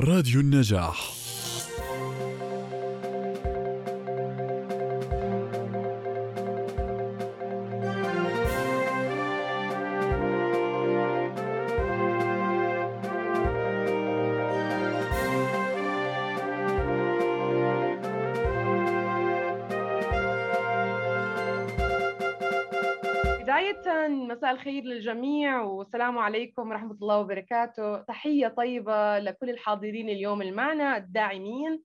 راديو النجاح. بداية مساء الخير للجميع. والسلام عليكم ورحمة الله وبركاته. تحية طيبة لكل الحاضرين اليوم المعنى الداعمين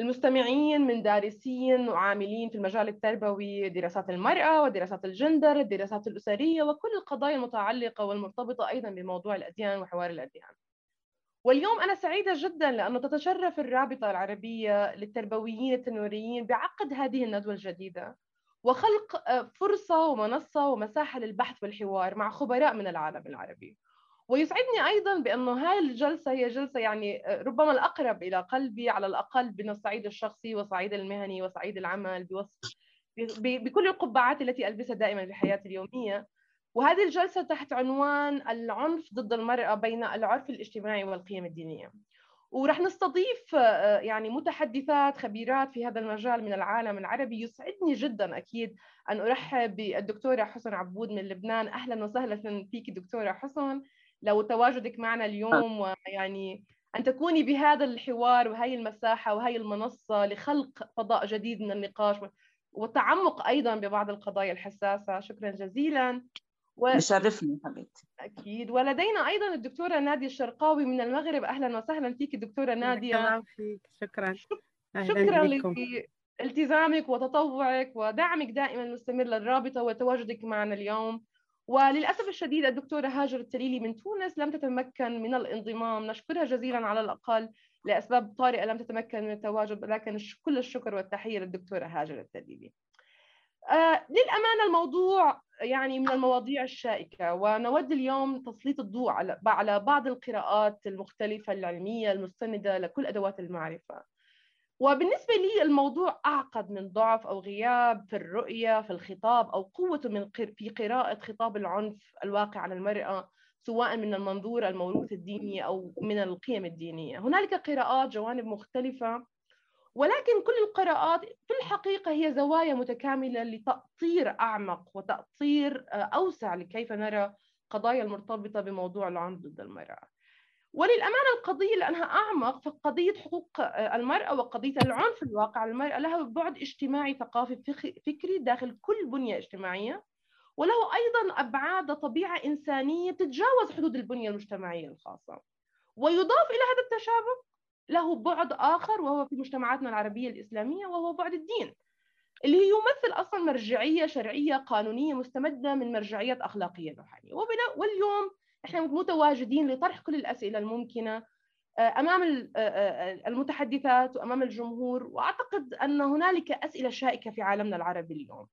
المستمعين من دارسين وعاملين في المجال التربوي دراسات المرأة ودراسات الجندر الدراسات الأسرية وكل القضايا المتعلقة والمرتبطة أيضا بموضوع الأديان وحوار الأديان. واليوم أنا سعيدة جدا لأنه تتشرف الرابطة العربية للتربويين التنويريين بعقد هذه الندوة الجديدة. وخلق فرصة ومنصة ومساحة للبحث والحوار مع خبراء من العالم العربي. ويسعدني أيضا بأنه هذه الجلسة هي جلسة يعني ربما الأقرب إلى قلبي على الأقل من الصعيد الشخصي وصعيد المهني وصعيد العمل بوصف بكل القبعات التي ألبسها دائما في حياتي اليومية. وهذه الجلسة تحت عنوان العنف ضد المرأة بين العرف الاجتماعي والقيم الدينية. ورح نستضيف يعني متحدثات خبيرات في هذا المجال من العالم العربي. يسعدني جدا أكيد أن أرحب بالدكتورة حسن عبود من لبنان. أهلا وسهلا فيك دكتورة حسن. لو تواجدك معنا اليوم ويعني أن تكوني بهذا الحوار وهي المساحة وهي المنصة لخلق فضاء جديد من النقاش والتعمق أيضا ببعض القضايا الحساسة. شكرا جزيلا. و... بشرفني حبيبتي. أكيد. ولدينا أيضا الدكتورة نادية الشرقاوي من المغرب. أهلا وسهلا فيك دكتورة نادية. فيك. شكرا. شكرا لالتزامك وتطوعك ودعمك دائما المستمر للرابطة وتواجدك معنا اليوم. وللأسف الشديد الدكتورة هاجر التليلي من تونس لم تتمكن من الانضمام. نشكرها جزيلا على الأقل لأسباب طارئة لم تتمكن من التواجد لكن كل الشكر والتحية للدكتورة هاجر التليلي. للأمانة الموضوع يعني من المواضيع الشائكة ونود اليوم تسليط الضوء على بعض القراءات المختلفة العلمية المستندة لكل أدوات المعرفة. وبالنسبة لي الموضوع أعقد من ضعف أو غياب في الرؤية في الخطاب أو قوة من في قراءة خطاب العنف الواقع على المرأة سواء من المنظور الموروث الديني أو من القيم الدينية. هنالك قراءات جوانب مختلفة ولكن كل القراءات في الحقيقة هي زوايا متكاملة لتأطير أعمق وتأطير أوسع لكيف نرى قضايا المرتبطة بموضوع العنف ضد المرأة. وللأمانة القضية لأنها أعمق فقضية حقوق المرأة وقضية العنف الواقع على المرأة لها بعد اجتماعي ثقافي فكري داخل كل بنية اجتماعية وله أيضا أبعاد طبيعة إنسانية تتجاوز حدود البنية المجتمعية الخاصة. ويضاف إلى هذا التشابه له بعد آخر وهو في مجتمعاتنا العربية الإسلامية وهو بعد الدين اللي يمثل أصلا مرجعية شرعية قانونية مستمدة من مرجعيات أخلاقية روحانية واليوم إحنا متواجدين لطرح كل الأسئلة الممكنة أمام المتحدثات وأمام الجمهور. وأعتقد أن هنالك أسئلة شائكة في عالمنا العربي اليوم.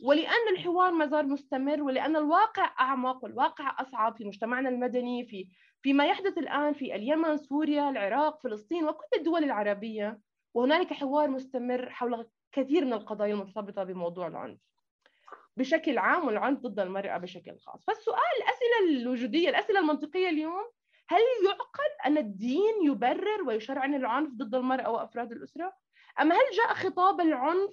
ولأن الحوار ما زال مستمر ولأن الواقع أعمق والواقع أصعب في مجتمعنا المدني في فيما يحدث الآن في اليمن سوريا العراق فلسطين وكل الدول العربية وهنالك حوار مستمر حول كثير من القضايا المرتبطة بموضوع العنف بشكل عام والعنف ضد المرأة بشكل خاص فالسؤال الأسئلة الوجودية الأسئلة المنطقية اليوم هل يعقل أن الدين يبرر ويشرعن العنف ضد المرأة وأفراد الأسرة؟ أم هل جاء خطاب العنف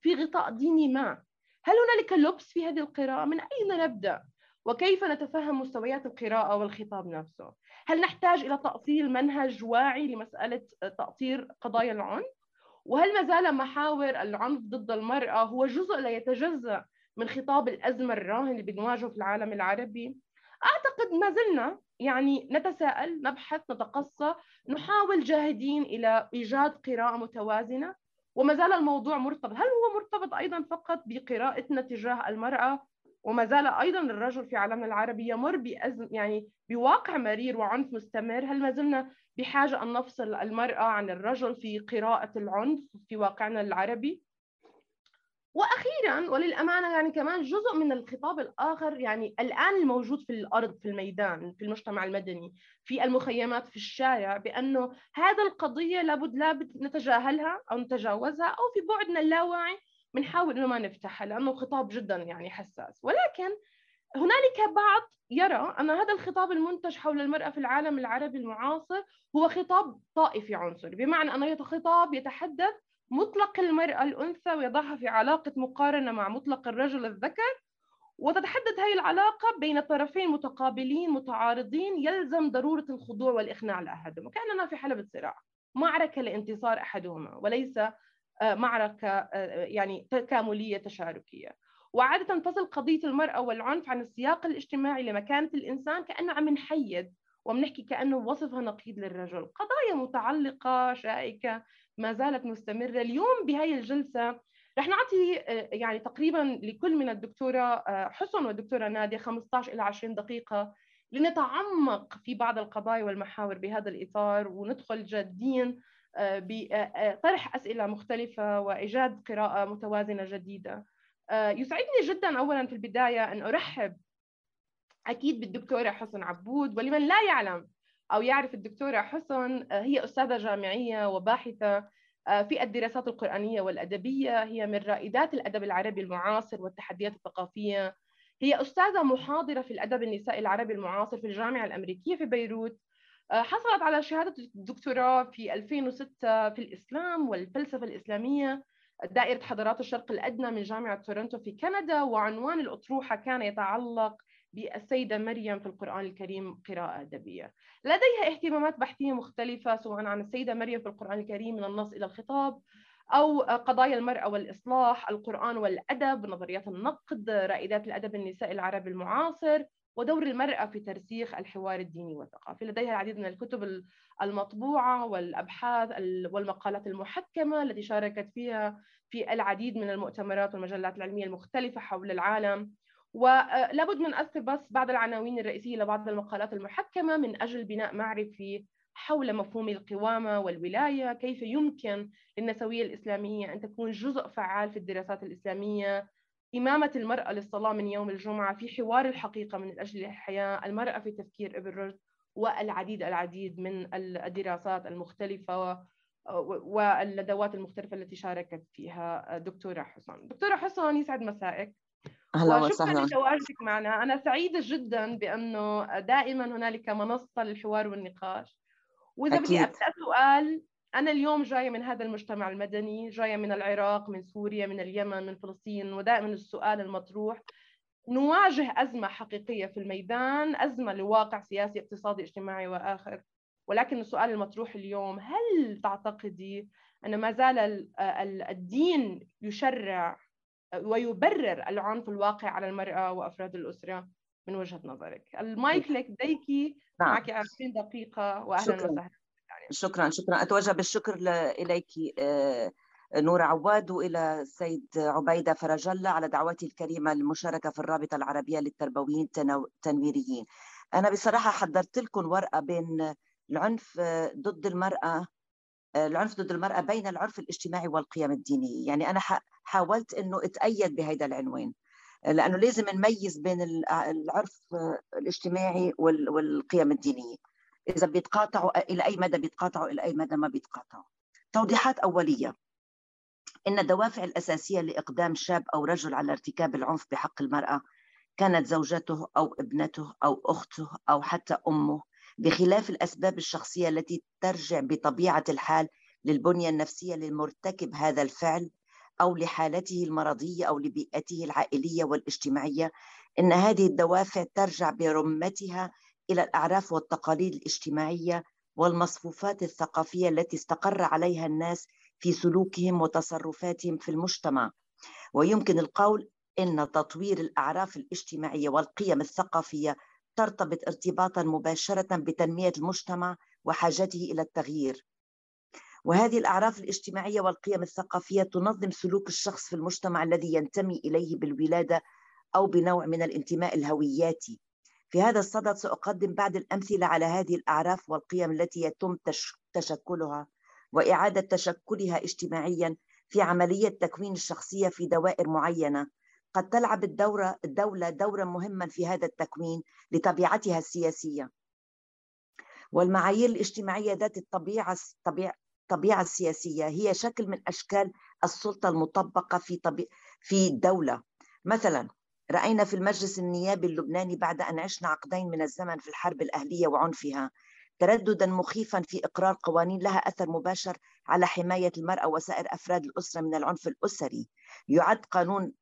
في غطاء ديني ما؟ هل هنالك لبس في هذه القراءة؟ من أين نبدأ؟ وكيف نتفهم مستويات القراءة والخطاب نفسه؟ هل نحتاج إلى تأصيل منهج واعي لمسألة تأطير قضايا العنف؟ وهل ما زال محاور العنف ضد المرأة هو جزء لا يتجزأ من خطاب الأزمة الراهن اللي بنواجهه في العالم العربي؟ أعتقد ما زلنا يعني نتساءل نبحث نتقصى نحاول جاهدين إلى إيجاد قراءة متوازنة وما زال الموضوع مرتبط. هل هو مرتبط أيضا فقط بقراءتنا تجاه المرأة وما زال أيضا الرجل في عالمنا العربي يمر بأزم يعني بواقع مرير وعنف مستمر. هل ما زلنا بحاجة أن نفصل المرأة عن الرجل في قراءة العنف في واقعنا العربي؟ وأخيرا وللأمانة يعني كمان جزء من الخطاب الآخر يعني الآن الموجود في الأرض في الميدان في المجتمع المدني في المخيمات في الشارع بأنه هذا القضية لابد لابد نتجاهلها أو نتجاوزها أو في بعدنا اللاواعي بنحاول إنه ما نفتحها لأنه خطاب جدا يعني حساس. ولكن هنالك بعض يرى أن هذا الخطاب المنتج حول المرأة في العالم العربي المعاصر هو خطاب طائفي عنصري. بمعنى أنه خطاب يتحدث مطلق المرأة الأنثى ويضعها في علاقة مقارنة مع مطلق الرجل الذكر وتتحدث هذه العلاقة بين طرفين متقابلين متعارضين يلزم ضرورة الخضوع والإخناع لأحدهم وكأننا في حلبة صراع. معركة لانتصار أحدهما وليس معركة آه، يعني تكاملية تشاركية. وعادة تنفصل قضية المرأة والعنف عن السياق الاجتماعي لمكانة الإنسان كأنه عم نحيد وبنحكي كأنه وصفها نقيض للرجل. قضايا متعلقة شائكة ما زالت مستمرة. اليوم بهاي الجلسة رح نعطي آه، يعني تقريبا لكل من الدكتورة آه، حسن والدكتورة نادية 15 إلى 20 دقيقة لنتعمق في بعض القضايا والمحاور بهذا الإطار وندخل جادين آه، بطرح أسئلة مختلفة وإيجاد قراءة متوازنة جديدة. يسعدني جدا أولا في البداية أن أرحب أكيد بالدكتورة حسن عبود ولمن لا يعلم أو يعرف الدكتورة حسن هي أستاذة جامعية وباحثة آه، في الدراسات القرآنية والأدبية هي من رائدات الأدب العربي المعاصر والتحديات الثقافية. هي أستاذة محاضرة في الأدب النسائي العربي المعاصر في الجامعة الأمريكية في بيروت. آه، حصلت على شهادة الدكتوراه في 2006 في الإسلام والفلسفة الإسلامية دائرة حضارات الشرق الأدنى من جامعة تورنتو في كندا وعنوان الأطروحة كان يتعلق بالسيدة مريم في القرآن الكريم قراءة أدبية. لديها اهتمامات بحثية مختلفة سواء عن السيدة مريم في القرآن الكريم من النص إلى الخطاب أو قضايا المرأة والإصلاح القرآن والأدب نظريات النقد رائدات الأدب النسائي العربي المعاصر ودور المرأة في ترسيخ الحوار الديني والثقافي. لديها العديد من الكتب المطبوعة والأبحاث والمقالات المحكمة التي شاركت فيها في العديد من المؤتمرات والمجلات العلمية المختلفة حول العالم. ولابد من أذكر بس بعض العناوين الرئيسية لبعض المقالات المحكمة من أجل بناء معرفي حول مفهوم القوامة والولاية كيف يمكن للنسوية الإسلامية أن تكون جزء فعال في الدراسات الإسلامية إمامة المرأة للصلاة من يوم الجمعة في حوار الحقيقة من أجل الحياة المرأة في تفكير ابن رشد والعديد العديد من الدراسات المختلفة والندوات المختلفة التي شاركت فيها دكتورة حسن. دكتورة حسن يسعد مسائك أهلا وسهلا. لتواجدك معنا. أنا سعيدة جدا بأنه دائما هنالك منصة للحوار والنقاش. وإذا بدي أبدأ سؤال أنا اليوم جاية من هذا المجتمع المدني جاية من العراق من سوريا من اليمن من فلسطين ودائما السؤال المطروح نواجه أزمة حقيقية في الميدان أزمة لواقع سياسي اقتصادي اجتماعي وآخر. ولكن السؤال المطروح اليوم هل تعتقدي أن ما زال الدين يشرع ويبرر العنف الواقع على المرأة وأفراد الأسرة؟ من وجهة نظرك. المايك لك ديكي. نعم. معك 20 دقيقة وأهلا. وسهلا. شكرا شكرا. أتوجه بالشكر إليك آه، نورة عواد وإلى السيد عبيدة فرج الله على دعوتي الكريمة للمشاركة في الرابطة العربية للتربويين التنويريين. أنا بصراحة حضرت لكم ورقة بين العنف آه، ضد المرأة العنف ضد المرأة بين العرف الاجتماعي والقيم الدينية. يعني أنا حاولت أنه أتأيد بهذا العنوان لأنه لازم نميز بين العرف الاجتماعي والقيم الدينية. إذا بيتقاطعوا إلى أي مدى بيتقاطعوا إلى أي مدى ما بيتقاطعوا. توضيحات أولية. إن الدوافع الأساسية لإقدام شاب أو رجل على ارتكاب العنف بحق المرأة كانت زوجته أو ابنته أو أخته أو حتى أمه بخلاف الأسباب الشخصية التي ترجع بطبيعة الحال للبنية النفسية للمرتكب هذا الفعل أو لحالته المرضية أو لبيئته العائلية والاجتماعية. إن هذه الدوافع ترجع برمتها إلى الأعراف والتقاليد الاجتماعية والمصفوفات الثقافية التي استقر عليها الناس في سلوكهم وتصرفاتهم في المجتمع. ويمكن القول إن تطوير الأعراف الاجتماعية والقيم الثقافية ترتبط ارتباطا مباشرة بتنمية المجتمع وحاجته إلى التغيير. وهذه الأعراف الاجتماعية والقيم الثقافية تنظم سلوك الشخص في المجتمع الذي ينتمي إليه بالولادة أو بنوع من الانتماء الهوياتي. في هذا الصدد سأقدم بعض الأمثلة على هذه الأعراف والقيم التي يتم تشكلها وإعادة تشكلها اجتماعيا في عملية تكوين الشخصية في دوائر معينة. قد تلعب الدورة الدولة دورا مهما في هذا التكوين لطبيعتها السياسية. والمعايير الاجتماعية ذات الطبيعة الطبيعة السياسية هي شكل من أشكال السلطة المطبقة في طبي... في الدولة مثلا رأينا في المجلس النيابي اللبناني بعد أن عشنا عقدين من الزمن في الحرب الأهلية وعنفها ترددا مخيفا في إقرار قوانين لها أثر مباشر على حماية المرأة وسائر أفراد الأسرة من العنف الأسري. يعد قانون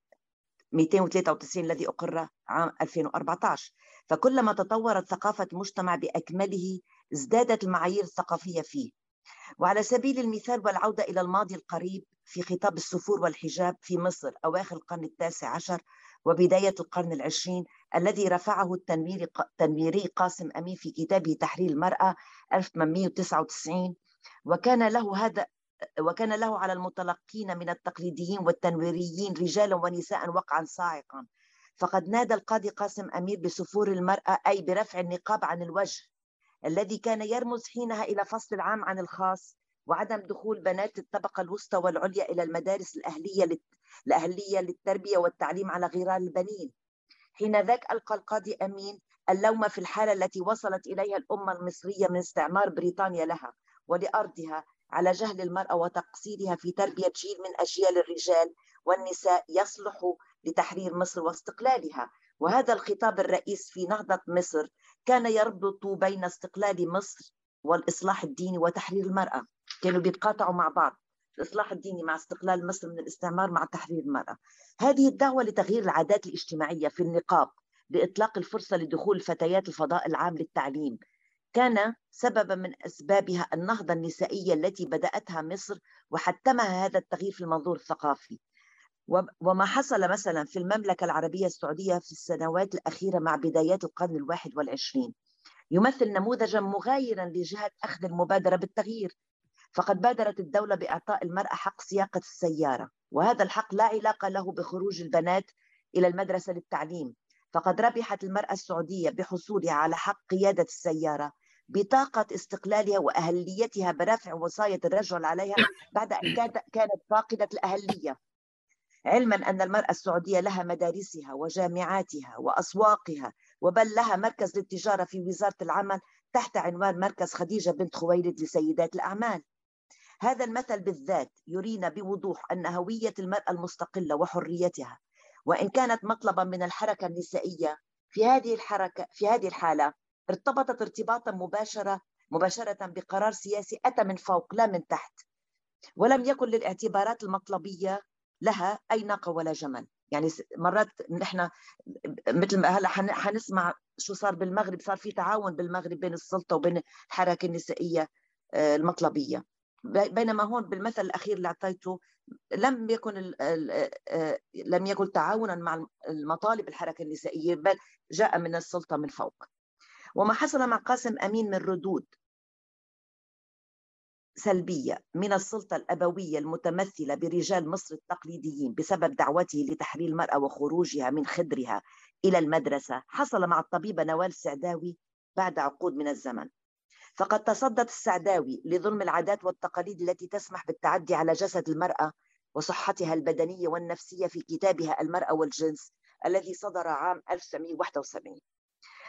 293 الذي أقر عام 2014 فكلما تطورت ثقافة المجتمع بأكمله ازدادت المعايير الثقافية فيه. وعلى سبيل المثال والعودة إلى الماضي القريب في خطاب السفور والحجاب في مصر أواخر القرن التاسع عشر وبداية القرن العشرين الذي رفعه التنويري, التنويري قاسم أمين في كتابه تحرير المرأة 1899 وكان له هذا وكان له على المتلقين من التقليديين والتنويريين رجالا ونساء وقعا صاعقا. فقد نادى القاضي قاسم أمير بسفور المرأة أي برفع النقاب عن الوجه الذي كان يرمز حينها إلى فصل العام عن الخاص وعدم دخول بنات الطبقة الوسطى والعليا إلى المدارس الأهلية الأهلية للتربية والتعليم على غرار البنين. حين ذاك ألقى القاضي أمين اللوم في الحالة التي وصلت إليها الأمة المصرية من استعمار بريطانيا لها ولأرضها على جهل المرأة وتقصيرها في تربية جيل من أجيال الرجال والنساء يصلح لتحرير مصر واستقلالها. وهذا الخطاب الرئيس في نهضة مصر كان يربط بين استقلال مصر والإصلاح الديني وتحرير المرأة. كانوا بيتقاطعوا مع بعض. الإصلاح الديني مع استقلال مصر من الاستعمار مع تحرير المرأة. هذه الدعوة لتغيير العادات الاجتماعية في النقاب لإطلاق الفرصة لدخول الفتيات الفضاء العام للتعليم كان سببا من أسبابها النهضة النسائية التي بدأتها مصر وحتمها هذا التغيير في المنظور الثقافي. وما حصل مثلا في المملكة العربية السعودية في السنوات الأخيرة مع بدايات القرن الواحد والعشرين يمثل نموذجا مغايرا لجهة أخذ المبادرة بالتغيير فقد بادرت الدولة بإعطاء المرأة حق سياقة السيارة وهذا الحق لا علاقة له بخروج البنات إلى المدرسة للتعليم فقد ربحت المرأة السعودية بحصولها على حق قيادة السيارة بطاقة استقلالها وأهليتها برفع وصاية الرجل عليها بعد أن كانت فاقدة الأهلية. علما أن المرأة السعودية لها مدارسها وجامعاتها وأسواقها وبل لها مركز للتجارة في وزارة العمل تحت عنوان مركز خديجة بنت خويلد لسيدات الأعمال. هذا المثل بالذات يرينا بوضوح أن هوية المرأة المستقلة وحريتها وإن كانت مطلبا من الحركة النسائية في هذه الحركة في هذه الحالة ارتبطت ارتباطا مباشرة مباشرة بقرار سياسي أتى من فوق لا من تحت ولم يكن للاعتبارات المطلبية لها أي ناقة ولا جمل. يعني مرات نحن مثل ما هلأ حنسمع شو صار بالمغرب صار في تعاون بالمغرب بين السلطة وبين الحركة النسائية آه، المطلبية. بينما هون بالمثل الأخير اللي أعطيته لم يكن آه، لم يكن تعاونا مع المطالب الحركة النسائية بل جاء من السلطة من فوق. وما حصل مع قاسم أمين من ردود. سلبية من السلطة الأبوية المتمثلة برجال مصر التقليديين بسبب دعوته لتحرير المرأة وخروجها من خدرها إلى المدرسة حصل مع الطبيبة نوال السعداوي بعد عقود من الزمن. فقد تصدت السعداوي لظلم العادات والتقاليد التي تسمح بالتعدي على جسد المرأة وصحتها البدنية والنفسية في كتابها المرأة والجنس الذي صدر عام 1971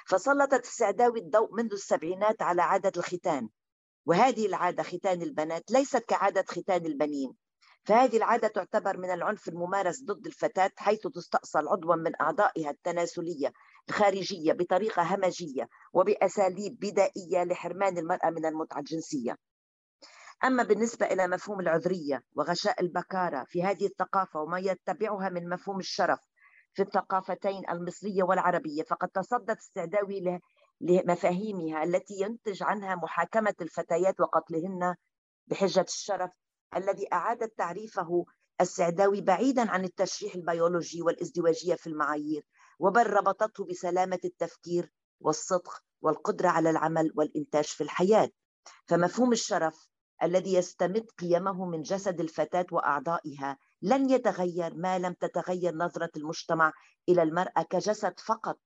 فسلطت السعداوي الضوء منذ السبعينات على عادة الختان وهذه العادة ختان البنات ليست كعادة ختان البنين. فهذه العادة تعتبر من العنف الممارس ضد الفتاة حيث تستأصل عضوا من أعضائها التناسلية الخارجية بطريقة همجية وبأساليب بدائية لحرمان المرأة من المتعة الجنسية. أما بالنسبة إلى مفهوم العذرية وغشاء البكارة في هذه الثقافة وما يتبعها من مفهوم الشرف في الثقافتين المصرية والعربية فقد تصدت السعداوي لمفاهيمها التي ينتج عنها محاكمة الفتيات وقتلهن بحجة الشرف الذي أعاد تعريفه السعداوي بعيدا عن التشريح البيولوجي والازدواجية في المعايير وبل ربطته بسلامة التفكير والصدق والقدرة على العمل والإنتاج في الحياة. فمفهوم الشرف الذي يستمد قيمه من جسد الفتاة وأعضائها لن يتغير ما لم تتغير نظرة المجتمع إلى المرأة كجسد فقط.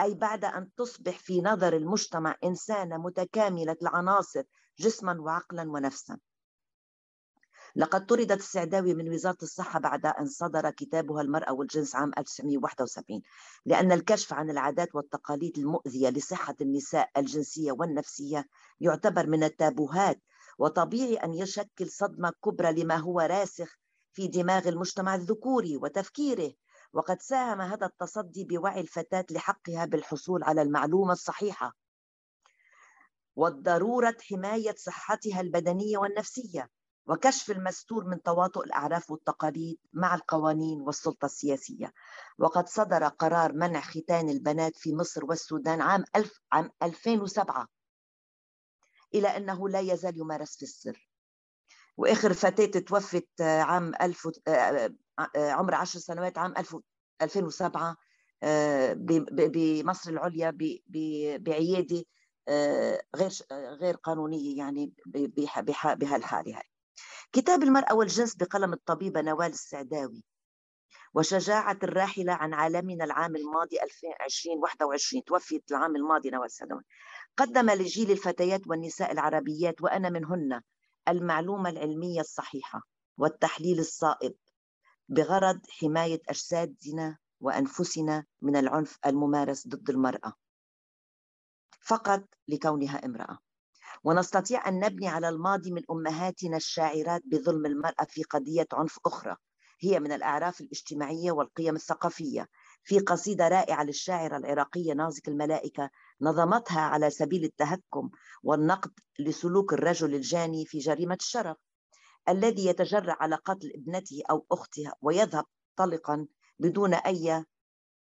أي بعد أن تصبح في نظر المجتمع إنسانة متكاملة العناصر جسما وعقلا ونفسا. لقد طردت السعداوي من وزارة الصحة بعد أن صدر كتابها المرأة والجنس عام 1971 لأن الكشف عن العادات والتقاليد المؤذية لصحة النساء الجنسية والنفسية يعتبر من التابوهات وطبيعي أن يشكل صدمة كبرى لما هو راسخ في دماغ المجتمع الذكوري وتفكيره وقد ساهم هذا التصدي بوعي الفتاة لحقها بالحصول على المعلومة الصحيحة. وضرورة حماية صحتها البدنية والنفسية وكشف المستور من تواطؤ الأعراف والتقاليد مع القوانين والسلطة السياسية. وقد صدر قرار منع ختان البنات في مصر والسودان عام, ألف عام 2007 إلى أنه لا يزال يمارس في السر. وآخر فتاة توفت عام ألف عمر عشر سنوات عام 2007 بمصر العليا بعيادة غير غير قانونية يعني بهالحالة هاي. كتاب المرأة والجنس بقلم الطبيبة نوال السعداوي وشجاعة الراحلة عن عالمنا العام الماضي 2020-21 توفيت العام الماضي نوال السعداوي قدم لجيل الفتيات والنساء العربيات وأنا منهن المعلومة العلمية الصحيحة والتحليل الصائب. بغرض حماية أجسادنا وأنفسنا من العنف الممارس ضد المرأة. فقط لكونها امرأة. ونستطيع أن نبني على الماضي من أمهاتنا الشاعرات بظلم المرأة في قضية عنف أخرى هي من الأعراف الاجتماعية والقيم الثقافية. في قصيدة رائعة للشاعرة العراقية نازك الملائكة نظمتها على سبيل التهكم والنقد لسلوك الرجل الجاني في جريمة الشرف. الذي يتجرع على قتل ابنته أو أختها ويذهب طلقا بدون أي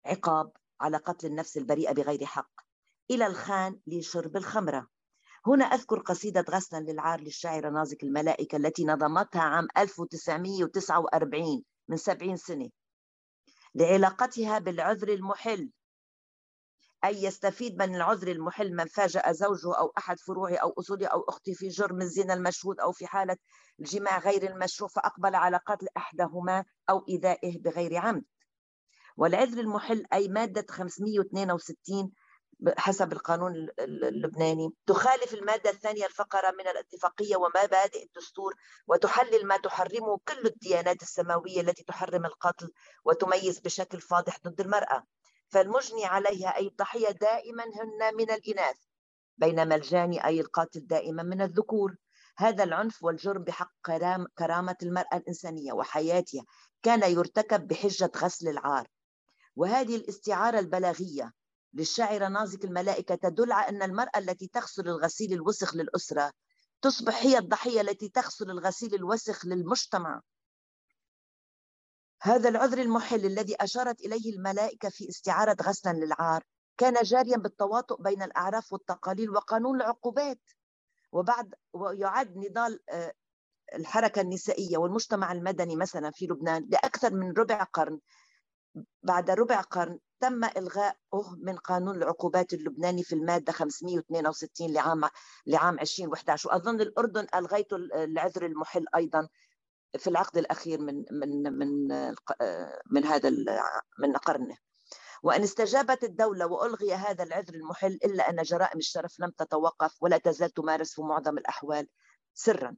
عقاب على قتل النفس البريئة بغير حق إلى الخان لشرب الخمرة. هنا أذكر قصيدة غسلا للعار للشاعرة نازك الملائكة التي نظمتها عام 1949 من 70 سنة لعلاقتها بالعذر المحل. أي يستفيد من العذر المحل من فاجأ زوجه أو أحد فروعه أو أصوله أو أختي في جرم الزنا المشهود أو في حالة الجماع غير المشروع فأقبل على قتل إحداهما أو إيذائه بغير عمد. والعذر المحل أي مادة 562 حسب القانون اللبناني تخالف المادة الثانية الفقرة من الاتفاقية ومبادئ الدستور وتحلل ما تحرمه كل الديانات السماوية التي تحرم القتل وتميز بشكل فاضح ضد المرأة. فالمجني عليها أي الضحية دائما هن من الإناث بينما الجاني أي القاتل دائما من الذكور. هذا العنف والجرم بحق كرامة المرأة الإنسانية وحياتها كان يرتكب بحجة غسل العار. وهذه الاستعارة البلاغية للشاعرة نازك الملائكة تدل على أن المرأة التي تغسل الغسيل الوسخ للأسرة تصبح هي الضحية التي تغسل الغسيل الوسخ للمجتمع. هذا العذر المحل الذي أشارت إليه الملائكة في استعارة غسلا للعار كان جاريا بالتواطؤ بين الأعراف والتقاليد وقانون العقوبات. وبعد ويعد نضال آه، الحركة النسائية والمجتمع المدني مثلا في لبنان لأكثر من ربع قرن. بعد ربع قرن تم إلغاؤه من قانون العقوبات اللبناني في المادة 562 لعام لعام 2011 وأظن الأردن ألغيت العذر المحل أيضا. في العقد الأخير من من من من هذا من قرنه. وأن استجابت الدولة وألغي هذا العذر المحل إلا أن جرائم الشرف لم تتوقف ولا تزال تمارس في معظم الأحوال سرا.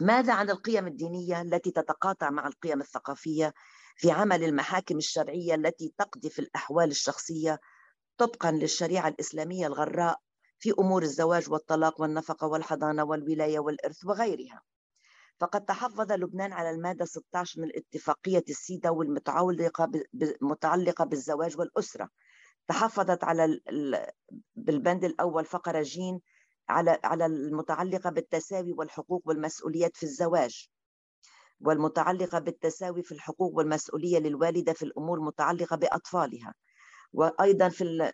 ماذا عن القيم الدينية التي تتقاطع مع القيم الثقافية في عمل المحاكم الشرعية التي تقضي في الأحوال الشخصية طبقا للشريعة الإسلامية الغراء في أمور الزواج والطلاق والنفقة والحضانة والولاية والإرث وغيرها؟ فقد تحفظ لبنان على المادة 16 من اتفاقية السيدا والمتعلقة متعلقة بالزواج والأسرة. تحفظت على بالبند الأول فقرة جين على على المتعلقة بالتساوي والحقوق والمسؤوليات في الزواج والمتعلقة بالتساوي في الحقوق والمسؤولية للوالدة في الأمور المتعلقة بأطفالها وأيضا في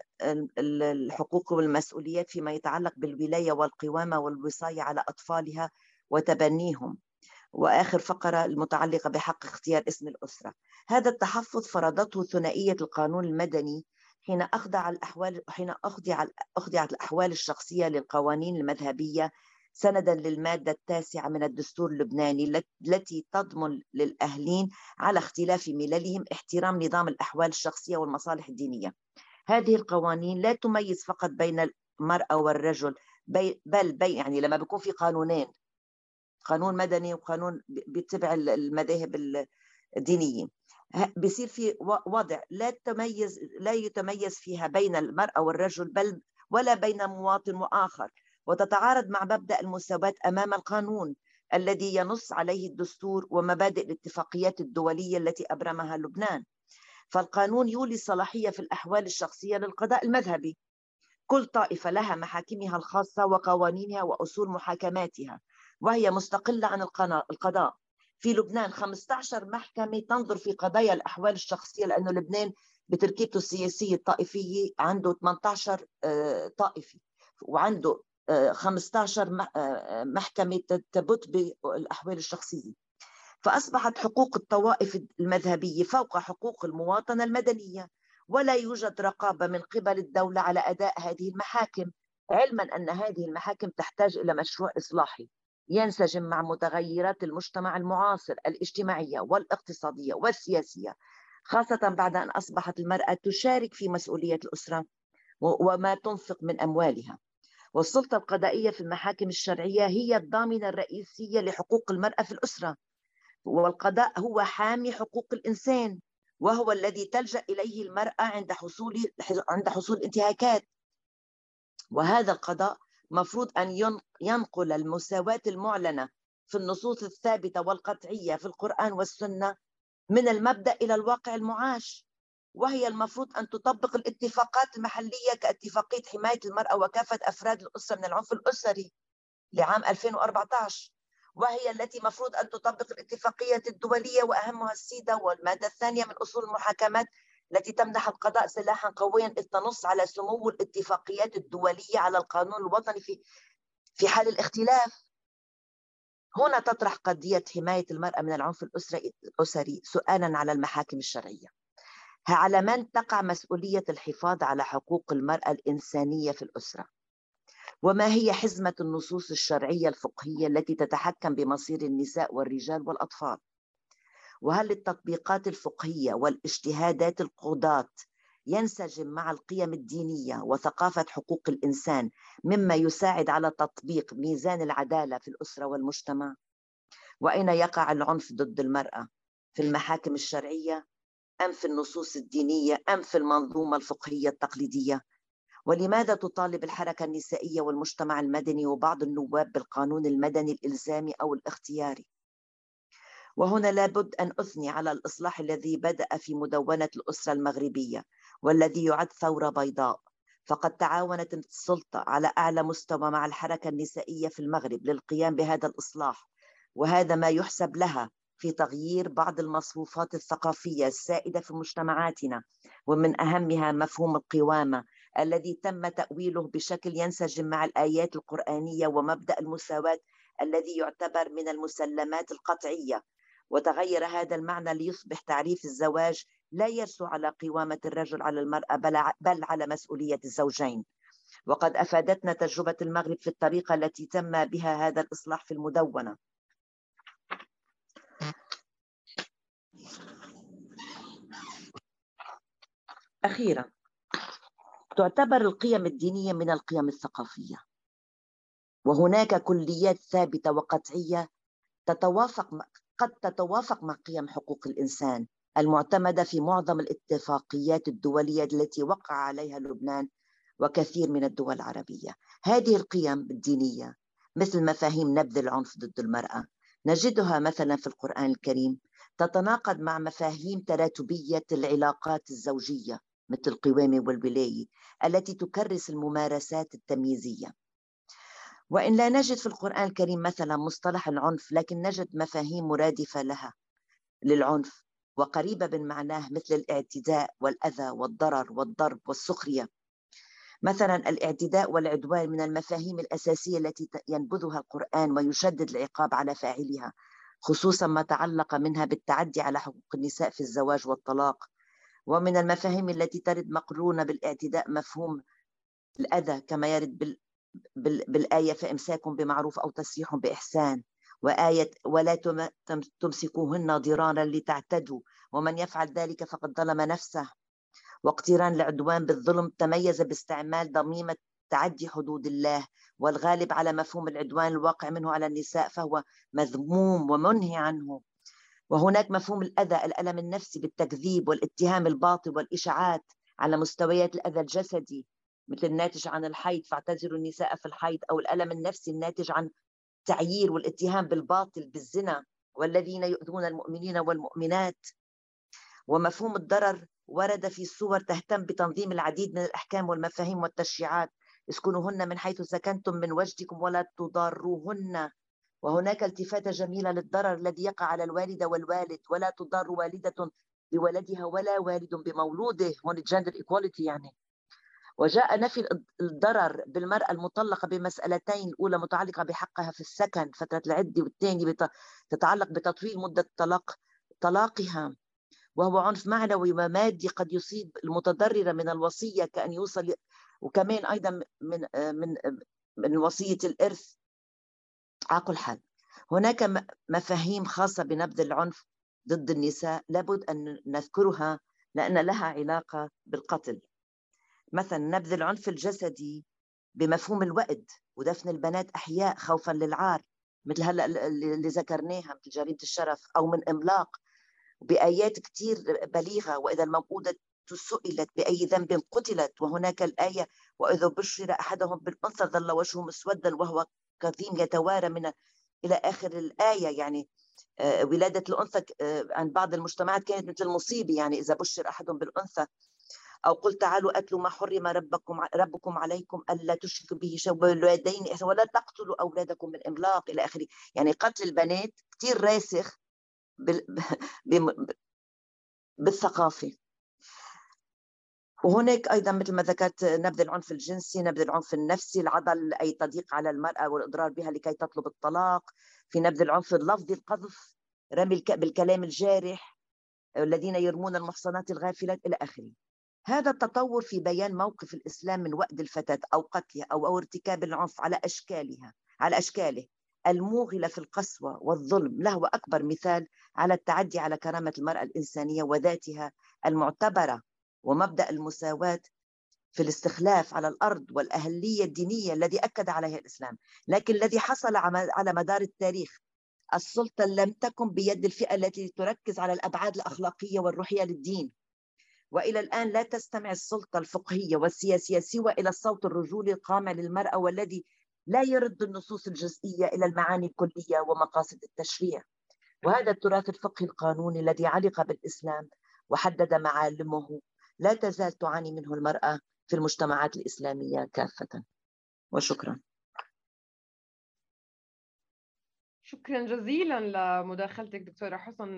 الحقوق والمسؤوليات فيما يتعلق بالولاية والقوامة والوصاية على أطفالها وتبنيهم. وآخر فقرة المتعلقة بحق اختيار اسم الأسرة. هذا التحفظ فرضته ثنائية القانون المدني حين أخضع الأحوال حين أخضع أخضعت الأحوال الشخصية للقوانين المذهبية سندا للمادة التاسعة من الدستور اللبناني التي تضمن للأهلين على اختلاف مللهم احترام نظام الأحوال الشخصية والمصالح الدينية. هذه القوانين لا تميز فقط بين المرأة والرجل بل بي يعني لما بيكون في قانونين قانون مدني وقانون بيتبع المذاهب الدينية. بصير في وضع لا تميز لا يتميز فيها بين المرأة والرجل بل ولا بين مواطن وآخر. وتتعارض مع مبدأ المساواة أمام القانون الذي ينص عليه الدستور ومبادئ الاتفاقيات الدولية التي أبرمها لبنان. فالقانون يولي صلاحية في الأحوال الشخصية للقضاء المذهبي. كل طائفة لها محاكمها الخاصة وقوانينها وأصول محاكماتها. وهي مستقلة عن القضاء. في لبنان 15 محكمة تنظر في قضايا الأحوال الشخصية لأنه لبنان بتركيبته السياسية الطائفية عنده 18 آه، طائفي وعنده 15 آه، آه، محكمة تبت بالأحوال الشخصية. فأصبحت حقوق الطوائف المذهبية فوق حقوق المواطنة المدنية ولا يوجد رقابة من قبل الدولة على أداء هذه المحاكم علما أن هذه المحاكم تحتاج إلى مشروع إصلاحي. ينسجم مع متغيرات المجتمع المعاصر الاجتماعية والاقتصادية والسياسية خاصة بعد أن أصبحت المرأة تشارك في مسؤولية الأسرة وما تنفق من أموالها. والسلطة القضائية في المحاكم الشرعية هي الضامنة الرئيسية لحقوق المرأة في الأسرة. والقضاء هو حامي حقوق الإنسان وهو الذي تلجأ إليه المرأة عند حصول عند حصول انتهاكات. وهذا القضاء مفروض أن ينقل المساواة المعلنة في النصوص الثابتة والقطعية في القرآن والسنة من المبدأ إلى الواقع المعاش. وهي المفروض أن تطبق الاتفاقات المحلية كاتفاقية حماية المرأة وكافة أفراد الأسرة من العنف الأسري لعام 2014 وهي التي مفروض أن تطبق الاتفاقية الدولية وأهمها السيدة والمادة الثانية من أصول المحاكمات التي تمنح القضاء سلاحا قويا إذ تنص على سمو الاتفاقيات الدولية على القانون الوطني في في حال الاختلاف. هنا تطرح قضية حماية المرأة من العنف الأسري سؤالا على المحاكم الشرعية. على من تقع مسؤولية الحفاظ على حقوق المرأة الإنسانية في الأسرة؟ وما هي حزمة النصوص الشرعية الفقهية التي تتحكم بمصير النساء والرجال والأطفال؟ وهل التطبيقات الفقهية والاجتهادات القضاة ينسجم مع القيم الدينية وثقافة حقوق الإنسان مما يساعد على تطبيق ميزان العدالة في الأسرة والمجتمع؟ وأين يقع العنف ضد المرأة؟ في المحاكم الشرعية أم في النصوص الدينية أم في المنظومة الفقهية التقليدية؟ ولماذا تطالب الحركة النسائية والمجتمع المدني وبعض النواب بالقانون المدني الإلزامي أو الاختياري؟ وهنا لابد أن أثني على الإصلاح الذي بدأ في مدونة الأسرة المغربية والذي يعد ثورة بيضاء. فقد تعاونت السلطة على أعلى مستوى مع الحركة النسائية في المغرب للقيام بهذا الإصلاح وهذا ما يحسب لها في تغيير بعض المصفوفات الثقافية السائدة في مجتمعاتنا ومن أهمها مفهوم القوامة الذي تم تأويله بشكل ينسجم مع الآيات القرآنية ومبدأ المساواة الذي يعتبر من المسلمات القطعية. وتغير هذا المعنى ليصبح تعريف الزواج لا يرسو على قوامة الرجل على المرأة بل على مسؤولية الزوجين. وقد أفادتنا تجربة المغرب في الطريقة التي تم بها هذا الإصلاح في المدونة. أخيرا تعتبر القيم الدينية من القيم الثقافية. وهناك كليات ثابتة وقطعية تتوافق قد تتوافق مع قيم حقوق الإنسان المعتمدة في معظم الاتفاقيات الدولية التي وقع عليها لبنان وكثير من الدول العربية. هذه القيم الدينية مثل مفاهيم نبذ العنف ضد المرأة نجدها مثلا في القرآن الكريم تتناقض مع مفاهيم تراتبية العلاقات الزوجية مثل القوامة والولاية التي تكرس الممارسات التمييزية. وإن لا نجد في القرآن الكريم مثلا مصطلح العنف لكن نجد مفاهيم مرادفة لها للعنف. وقريبة من معناه مثل الاعتداء والأذى والضرر والضرب والسخرية. مثلا الاعتداء والعدوان من المفاهيم الأساسية التي ينبذها القرآن ويشدد العقاب على فاعلها خصوصا ما تعلق منها بالتعدي على حقوق النساء في الزواج والطلاق. ومن المفاهيم التي ترد مقرونة بالاعتداء مفهوم الأذى كما يرد بالآية فإمساك بمعروف أو تسريح بإحسان. وآية ولا تمسكوهن ضرارا لتعتدوا ومن يفعل ذلك فقد ظلم نفسه. واقتران العدوان بالظلم تميز باستعمال ضميمة تعدي حدود الله. والغالب على مفهوم العدوان الواقع منه على النساء فهو مذموم ومنهي عنه. وهناك مفهوم الأذى الألم النفسي بالتكذيب والاتهام الباطل والإشاعات على مستويات الأذى الجسدي. مثل الناتج عن الحيض فاعتذروا النساء في الحيض أو الألم النفسي الناتج عن التعيير والاتهام بالباطل بالزنا والذين يؤذون المؤمنين والمؤمنات. ومفهوم الضرر ورد في صور تهتم بتنظيم العديد من الأحكام والمفاهيم والتشريعات. اسكنوهن من حيث سكنتم من وجدكم ولا تضاروهن. وهناك التفاتة جميلة للضرر الذي يقع على الوالدة والوالد ولا تضار والدة بولدها ولا والد بمولوده. هون جندر ايكواليتي يعني. وجاء نفي الضرر بالمرأة المطلقة بمسألتين الأولى متعلقة بحقها في السكن فترة العدة والثانية تتعلق بتطويل مدة طلاق طلاقها. وهو عنف معنوي ومادي قد يصيب المتضررة من الوصية كأن يوصل وكمان أيضا من من من وصية الإرث. عقل حال هناك مفاهيم خاصة بنبذ العنف ضد النساء لابد أن نذكرها لأن لها علاقة بالقتل. مثلا نبذ العنف الجسدي بمفهوم الوئد ودفن البنات أحياء خوفا للعار مثل هلأ اللي ذكرناها مثل جريمة الشرف أو من إملاق بآيات كثير بليغة وإذا الموءودة سئلت بأي ذنب قتلت وهناك الآية وإذا بشر أحدهم بالأنثى ظل وجهه مسودا وهو كظيم يتوارى من إلى آخر الآية يعني آه، ولادة الأنثى آه، عند بعض المجتمعات كانت مثل مصيبة يعني إذا بشر أحدهم بالأنثى أو قل تعالوا أتلوا ما حرم ربكم ربكم عليكم ألا تشركوا به شيئا بالوالدين ولا تقتلوا أولادكم من إملاق إلى آخره. يعني قتل البنات كثير راسخ بالثقافة. وهناك أيضا مثل ما ذكرت نبذ العنف الجنسي نبذ العنف النفسي العضل أي تضييق على المرأة والإضرار بها لكي تطلب الطلاق. في نبذ العنف اللفظي القذف رمي بالكلام الجارح الذين يرمون المحصنات الغافلات إلى آخره. هذا التطور في بيان موقف الإسلام من وأد الفتاة أو قتلها أو, أو ارتكاب العنف على أشكالها على أشكاله الموغله في القسوة والظلم له أكبر مثال على التعدي على كرامة المرأة الإنسانية وذاتها المعتبرة ومبدأ المساواة في الاستخلاف على الأرض والأهلية الدينية الذي أكد عليها الإسلام، لكن الذي حصل على مدار التاريخ السلطة لم تكن بيد الفئة التي تركز على الأبعاد الأخلاقية والروحية للدين. وإلى الآن لا تستمع السلطة الفقهية والسياسية سوى إلى الصوت الرجولي القامع للمرأة والذي لا يرد النصوص الجزئية إلى المعاني الكلية ومقاصد التشريع. وهذا التراث الفقهي القانوني الذي علق بالإسلام وحدد معالمه لا تزال تعاني منه المرأة في المجتمعات الإسلامية كافة وشكرا شكرا جزيلا لمداخلتك دكتورة حسن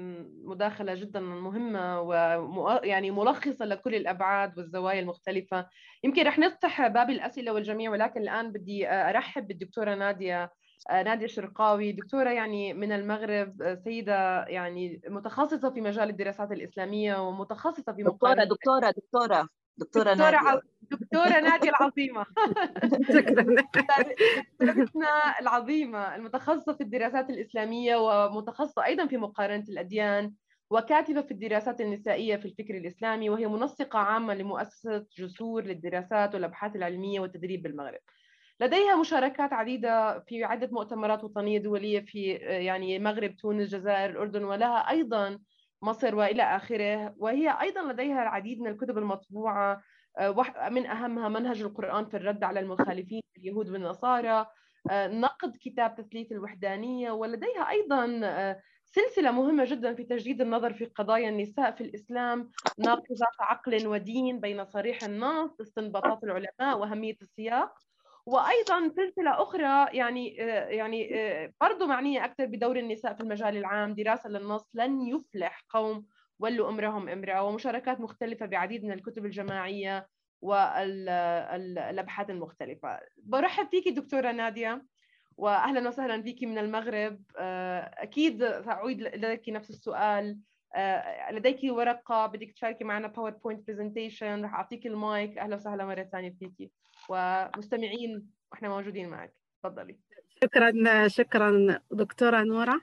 مداخلة جدا مهمة ويعني ملخصة لكل الأبعاد والزوايا المختلفة. يمكن رح نفتح باب الأسئلة والجميع ولكن الآن بدي أرحب بالدكتورة نادية نادية شرقاوي. دكتورة يعني من المغرب سيدة يعني متخصصة في مجال الدراسات الإسلامية ومتخصصة في دكتورة دكتورة دكتورة. دكتورة, نادية دكتورة نادية العظيمة. شكرا. دكتورتنا العظيمة المتخصصة في الدراسات الإسلامية ومتخصصة أيضا في مقارنة الأديان وكاتبة في الدراسات النسائية في الفكر الإسلامي وهي منسقة عامة لمؤسسة جسور للدراسات والأبحاث العلمية والتدريب بالمغرب. لديها مشاركات عديدة في عدة مؤتمرات وطنية دولية في يعني المغرب تونس الجزائر الأردن ولها أيضا مصر وإلى آخره. وهي أيضا لديها العديد من الكتب المطبوعة آه، من أهمها منهج القرآن في الرد على المخالفين اليهود والنصارى آه، نقد كتاب تثليث الوحدانية ولديها أيضا آه، سلسلة مهمة جدا في تجديد النظر في قضايا النساء في الإسلام ناقضات عقل ودين بين صريح النص استنباطات العلماء وأهمية السياق. وأيضا سلسلة أخرى يعني يعني برضه معنية أكثر بدور النساء في المجال العام دراسة للنص لن يفلح قوم ولوا أمرهم امرأة ومشاركات مختلفة بعديد من الكتب الجماعية والابحاث المختلفة. برحب فيك دكتورة نادية واهلا وسهلا فيك من المغرب. أكيد ساعيد لك نفس السؤال. لديك ورقة بدك تشاركي معنا PowerPoint presentation رح أعطيك المايك. أهلا وسهلا مرة ثانية فيكي. ومستمعين وإحنا موجودين معك. تفضلي. شكرا شكرا دكتورة نورة.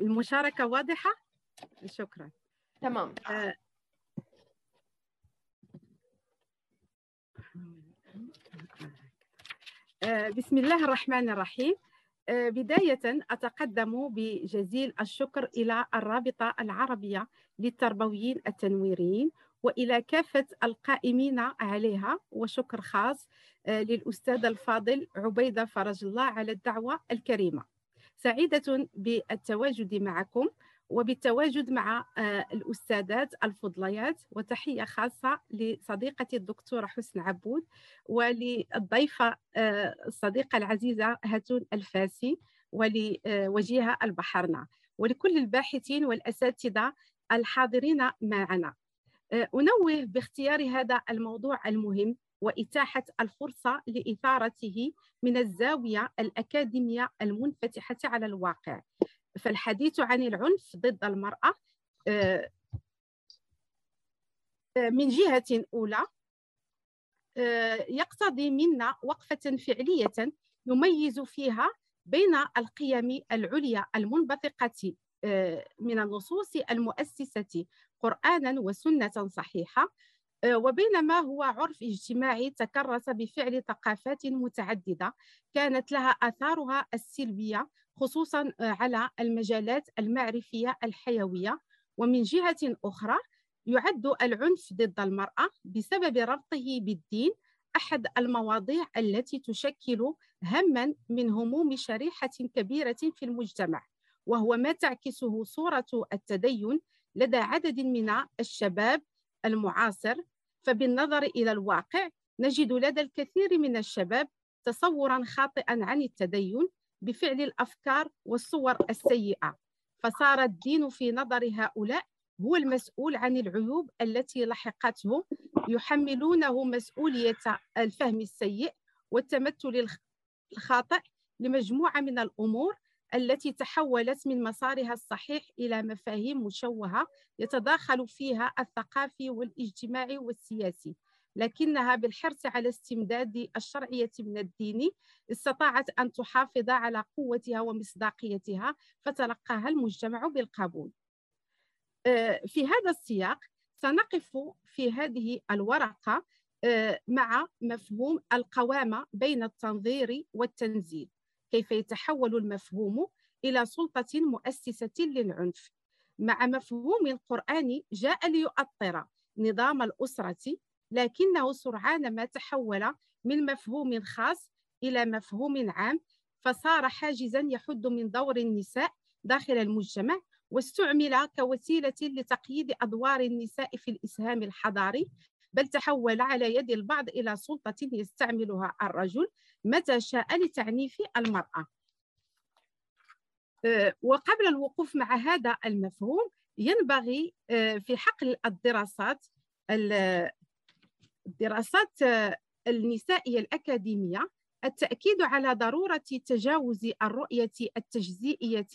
المشاركة واضحة؟ شكرا. تمام آه، آه، بسم الله الرحمن الرحيم. آه، بداية أتقدم بجزيل الشكر إلى الرابطة العربية للتربويين التنويريين وإلى كافة القائمين عليها وشكر خاص للأستاذ الفاضل عبيدة فرج الله على الدعوة الكريمة. سعيدة بالتواجد معكم. وبالتواجد مع الأستاذات الفضليات وتحية خاصة لصديقتي الدكتورة حسن عبود وللضيفة الصديقة العزيزة هاتون الفاسي ولوجيهة البحرنا ولكل الباحثين والأساتذة الحاضرين معنا. أنوه باختيار هذا الموضوع المهم وإتاحة الفرصة لإثارته من الزاوية الأكاديمية المنفتحة على الواقع. فالحديث عن العنف ضد المرأة من جهة أولى يقتضي منا وقفة فعلية نميز فيها بين القيم العليا المنبثقة من النصوص المؤسسة قرآنا وسنة صحيحة وبين ما هو عرف اجتماعي تكرس بفعل ثقافات متعددة كانت لها آثارها السلبية خصوصا على المجالات المعرفية الحيوية. ومن جهة أخرى يعد العنف ضد المرأة بسبب ربطه بالدين أحد المواضيع التي تشكل هما من هموم شريحة كبيرة في المجتمع. وهو ما تعكسه صورة التدين لدى عدد من الشباب المعاصر. فبالنظر إلى الواقع نجد لدى الكثير من الشباب تصورا خاطئا عن التدين بفعل الأفكار والصور السيئة فصار الدين في نظر هؤلاء هو المسؤول عن العيوب التي لحقته يحملونه مسؤولية الفهم السيء والتمثل الخاطئ لمجموعة من الأمور التي تحولت من مسارها الصحيح إلى مفاهيم مشوهة يتداخل فيها الثقافي والاجتماعي والسياسي. لكنها بالحرص على استمداد الشرعية من الدين استطاعت أن تحافظ على قوتها ومصداقيتها فتلقاها المجتمع بالقبول. آه، في هذا السياق سنقف في هذه الورقة آه، مع مفهوم القوامة بين التنظير والتنزيل. كيف يتحول المفهوم إلى سلطة مؤسسة للعنف؟ مع مفهوم القرآن جاء ليؤطر نظام الأسرة لكنه سرعان ما تحول من مفهوم خاص إلى مفهوم عام فصار حاجزا يحد من دور النساء داخل المجتمع واستعمل كوسيلة لتقييد أدوار النساء في الإسهام الحضاري بل تحول على يد البعض إلى سلطة يستعملها الرجل متى شاء لتعنيف المرأة. أه، وقبل الوقوف مع هذا المفهوم ينبغي أه، في حقل الدراسات الدراسات النسائية الأكاديمية التأكيد على ضرورة تجاوز الرؤية التجزئية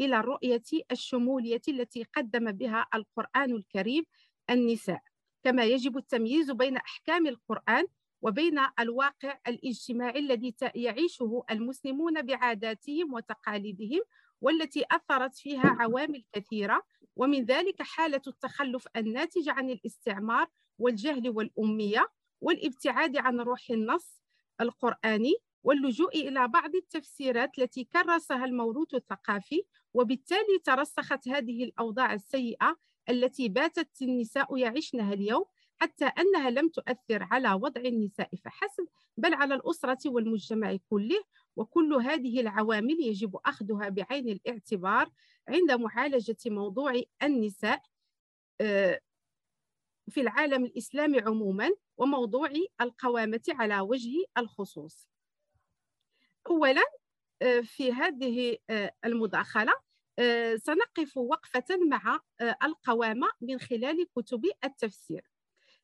إلى الرؤية الشمولية التي قدم بها القرآن الكريم النساء. كما يجب التمييز بين أحكام القرآن وبين الواقع الاجتماعي الذي يعيشه المسلمون بعاداتهم وتقاليدهم والتي أثرت فيها عوامل كثيرة ومن ذلك حالة التخلف الناتج عن الاستعمار والجهل والأمية والابتعاد عن روح النص القرآني واللجوء إلى بعض التفسيرات التي كرسها الموروث الثقافي وبالتالي ترسخت هذه الأوضاع السيئة التي باتت النساء يعيشنها اليوم حتى أنها لم تؤثر على وضع النساء فحسب بل على الأسرة والمجتمع كله. وكل هذه العوامل يجب أخذها بعين الاعتبار عند معالجة موضوع النساء آه، في العالم الإسلامي عموما وموضوع القوامة على وجه الخصوص. أولا آه، في هذه آه، المداخلة آه، سنقف وقفة مع القوامة من خلال كتب التفسير.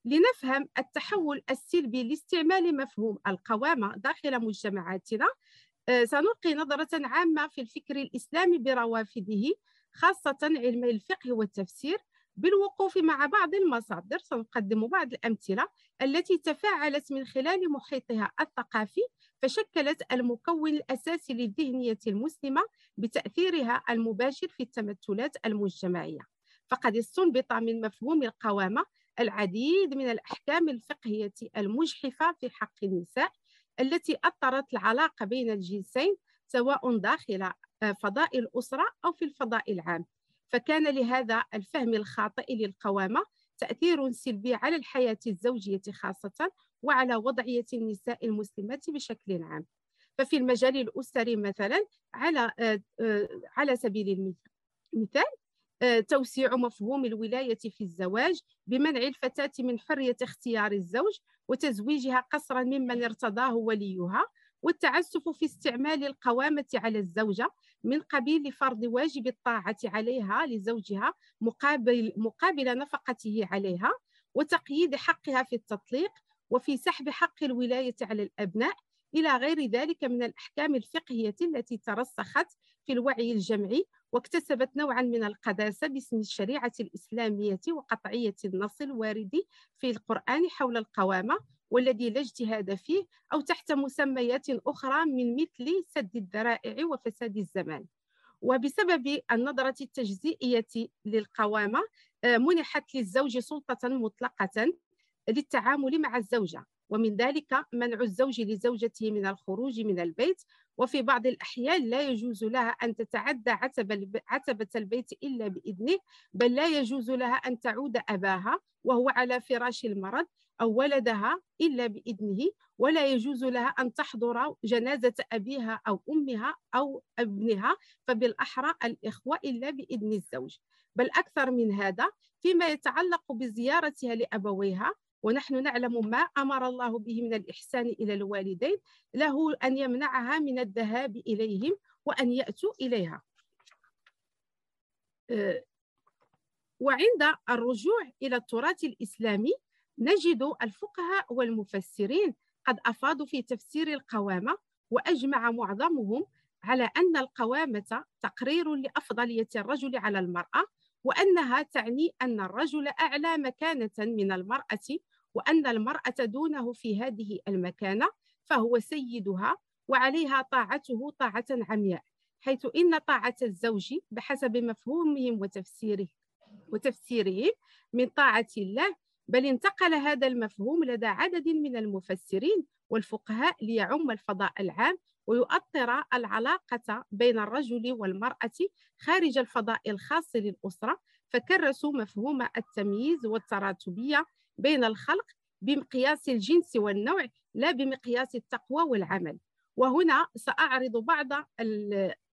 لنفهم التحول السلبي لاستعمال مفهوم القوامة داخل مجتمعاتنا سنلقي نظرة عامة في الفكر الإسلامي بروافده خاصة علم الفقه والتفسير بالوقوف مع بعض المصادر سنقدم بعض الأمثلة التي تفاعلت من خلال محيطها الثقافي فشكلت المكون الأساسي للذهنية المسلمة بتأثيرها المباشر في التمثلات المجتمعية. فقد استنبط من مفهوم القوامة العديد من الأحكام الفقهية المجحفة في حق النساء التي أثرت العلاقة بين الجنسين سواء داخل فضاء الأسرة أو في الفضاء العام. فكان لهذا الفهم الخاطئ للقوامة تأثير سلبي على الحياة الزوجية خاصة وعلى وضعية النساء المسلمات بشكل عام. ففي المجال الأسري مثلا على آه، آه، على سبيل المثال آه، توسيع مفهوم الولاية في الزواج بمنع الفتاة من حرية اختيار الزوج وتزويجها قصرا ممن ارتضاه وليها والتعسف في استعمال القوامة على الزوجة من قبيل فرض واجب الطاعة عليها لزوجها مقابل, مقابل نفقته عليها وتقييد حقها في التطليق وفي سحب حق الولاية على الأبناء إلى غير ذلك من الأحكام الفقهية التي ترسخت في الوعي الجمعي واكتسبت نوعا من القداسة باسم الشريعة الإسلامية وقطعية النص الوارد في القرآن حول القوامة والذي لا اجتهاد فيه أو تحت مسميات أخرى من مثل سد الذرائع وفساد الزمان. وبسبب النظرة التجزئية للقوامة آه، منحت للزوج سلطة مطلقة للتعامل مع الزوجة. ومن ذلك منع الزوج لزوجته من الخروج من البيت وفي بعض الأحيان لا يجوز لها أن تتعدى عتبة البيت إلا بإذنه بل لا يجوز لها أن تعود أباها وهو على فراش المرض أو ولدها إلا بإذنه ولا يجوز لها أن تحضر جنازة أبيها أو أمها أو ابنها فبالأحرى الإخوة إلا بإذن الزوج. بل أكثر من هذا فيما يتعلق بزيارتها لأبويها ونحن نعلم ما أمر الله به من الإحسان إلى الوالدين له أن يمنعها من الذهاب إليهم وأن يأتوا إليها. أه، وعند الرجوع إلى التراث الإسلامي نجد الفقهاء والمفسرين قد أفاضوا في تفسير القوامة وأجمع معظمهم على أن القوامة تقرير لأفضلية الرجل على المرأة وأنها تعني أن الرجل أعلى مكانة من المرأة وأن المرأة دونه في هذه المكانة فهو سيدها وعليها طاعته طاعة عمياء حيث إن طاعة الزوج بحسب مفهومهم وتفسيره وتفسيره من طاعة الله بل انتقل هذا المفهوم لدى عدد من المفسرين والفقهاء ليعم الفضاء العام ويؤطر العلاقة بين الرجل والمرأة خارج الفضاء الخاص للأسرة فكرسوا مفهوم التمييز والتراتبية بين الخلق بمقياس الجنس والنوع لا بمقياس التقوى والعمل. وهنا سأعرض بعض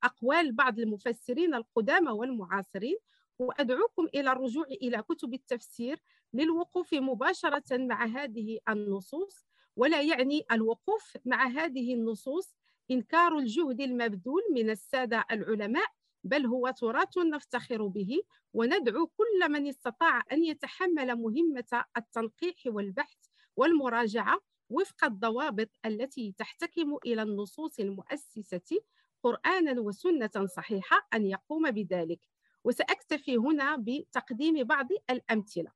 أقوال بعض المفسرين القدامى والمعاصرين وأدعوكم إلى الرجوع إلى كتب التفسير للوقوف مباشرة مع هذه النصوص ولا يعني الوقوف مع هذه النصوص إنكار الجهد المبذول من السادة العلماء بل هو تراث نفتخر به وندعو كل من استطاع أن يتحمل مهمة التنقيح والبحث والمراجعة وفق الضوابط التي تحتكم إلى النصوص المؤسسة قرآنا وسنة صحيحة أن يقوم بذلك. وسأكتفي هنا بتقديم بعض الأمثلة.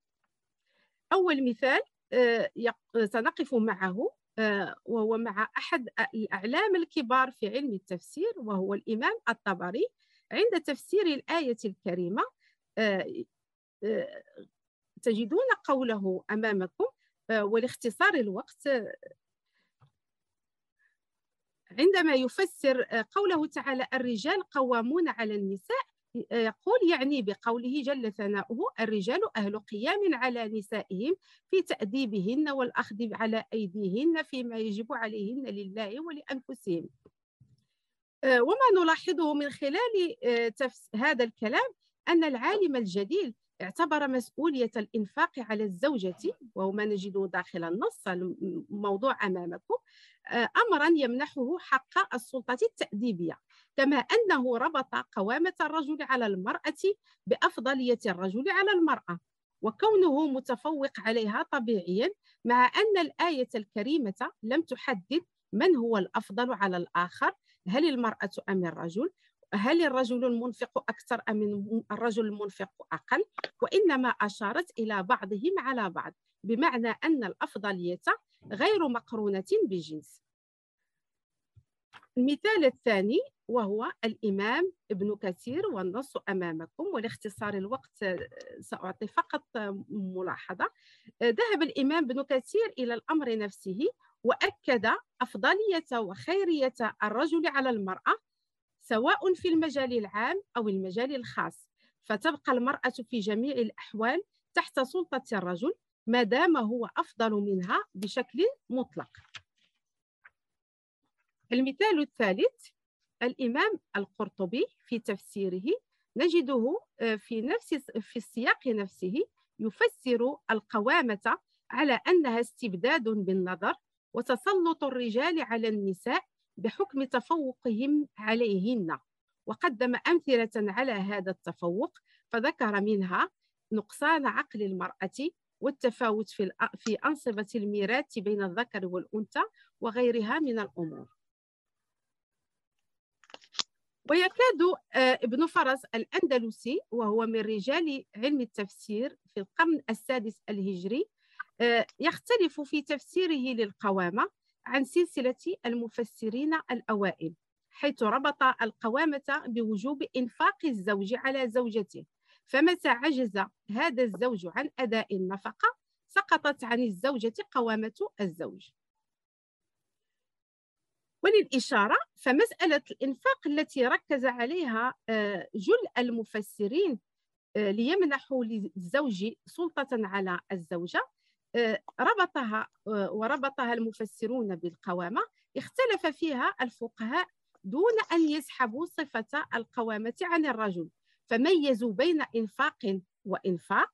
أول مثال آه، سنقف معه آه، وهو مع أحد الأعلام الكبار في علم التفسير وهو الإمام الطبري عند تفسير الآية الكريمة آه، تجدون قوله أمامكم ولاختصار الوقت عندما يفسر قوله تعالى الرجال قوامون على النساء يقول يعني بقوله جل ثناؤه الرجال أهل قيام على نسائهم في تأديبهن والأخذ على أيديهن فيما يجب عليهن لله ولأنفسهم. آه، وما نلاحظه من خلال آه، هذا الكلام أن العالم الجديد اعتبر مسؤولية الإنفاق على الزوجة وهو ما نجده داخل النص الموضوع أمامكم آه، أمرا يمنحه حق السلطة التأديبية كما أنه ربط قوامة الرجل على المرأة بأفضلية الرجل على المرأة وكونه متفوق عليها طبيعيا مع أن الآية الكريمة لم تحدد من هو الأفضل على الآخر هل المرأة أم الرجل؟ هل الرجل المنفق أكثر أم الرجل المنفق أقل؟ وإنما أشارت إلى بعضهم على بعض بمعنى أن الأفضلية غير مقرونة بجنس. المثال الثاني وهو الإمام ابن كثير والنص أمامكم ولاختصار الوقت سأعطي فقط ملاحظة. ذهب الإمام ابن كثير إلى الأمر نفسه وأكد أفضلية وخيرية الرجل على المرأة سواء في المجال العام أو المجال الخاص. فتبقى المرأة في جميع الأحوال تحت سلطة الرجل ما دام هو أفضل منها بشكل مطلق. المثال الثالث الإمام القرطبي في تفسيره نجده آه، في نفس في السياق نفسه يفسر القوامة على أنها استبداد بالنظر وتسلط الرجال على النساء بحكم تفوقهم عليهن. وقدم أمثلة على هذا التفوق فذكر منها نقصان عقل المرأة والتفاوت في في أنصبة الميراث بين الذكر والأنثى وغيرها من الأمور. ويكاد آه، ابن فرس الأندلسي وهو من رجال علم التفسير في القرن السادس الهجري يختلف في تفسيره للقوامة عن سلسلة المفسرين الأوائل حيث ربط القوامة بوجوب إنفاق الزوج على زوجته. فمتى عجز هذا الزوج عن أداء النفقة؟ سقطت عن الزوجة قوامة الزوج. وللإشارة فمسألة الإنفاق التي ركز عليها آه، جل المفسرين آه، ليمنحوا للزوج سلطة على الزوجة آه، ربطها وربطها المفسرون بالقوامة. اختلف فيها الفقهاء دون أن يسحبوا صفة القوامة عن الرجل فميزوا بين إنفاق وإنفاق.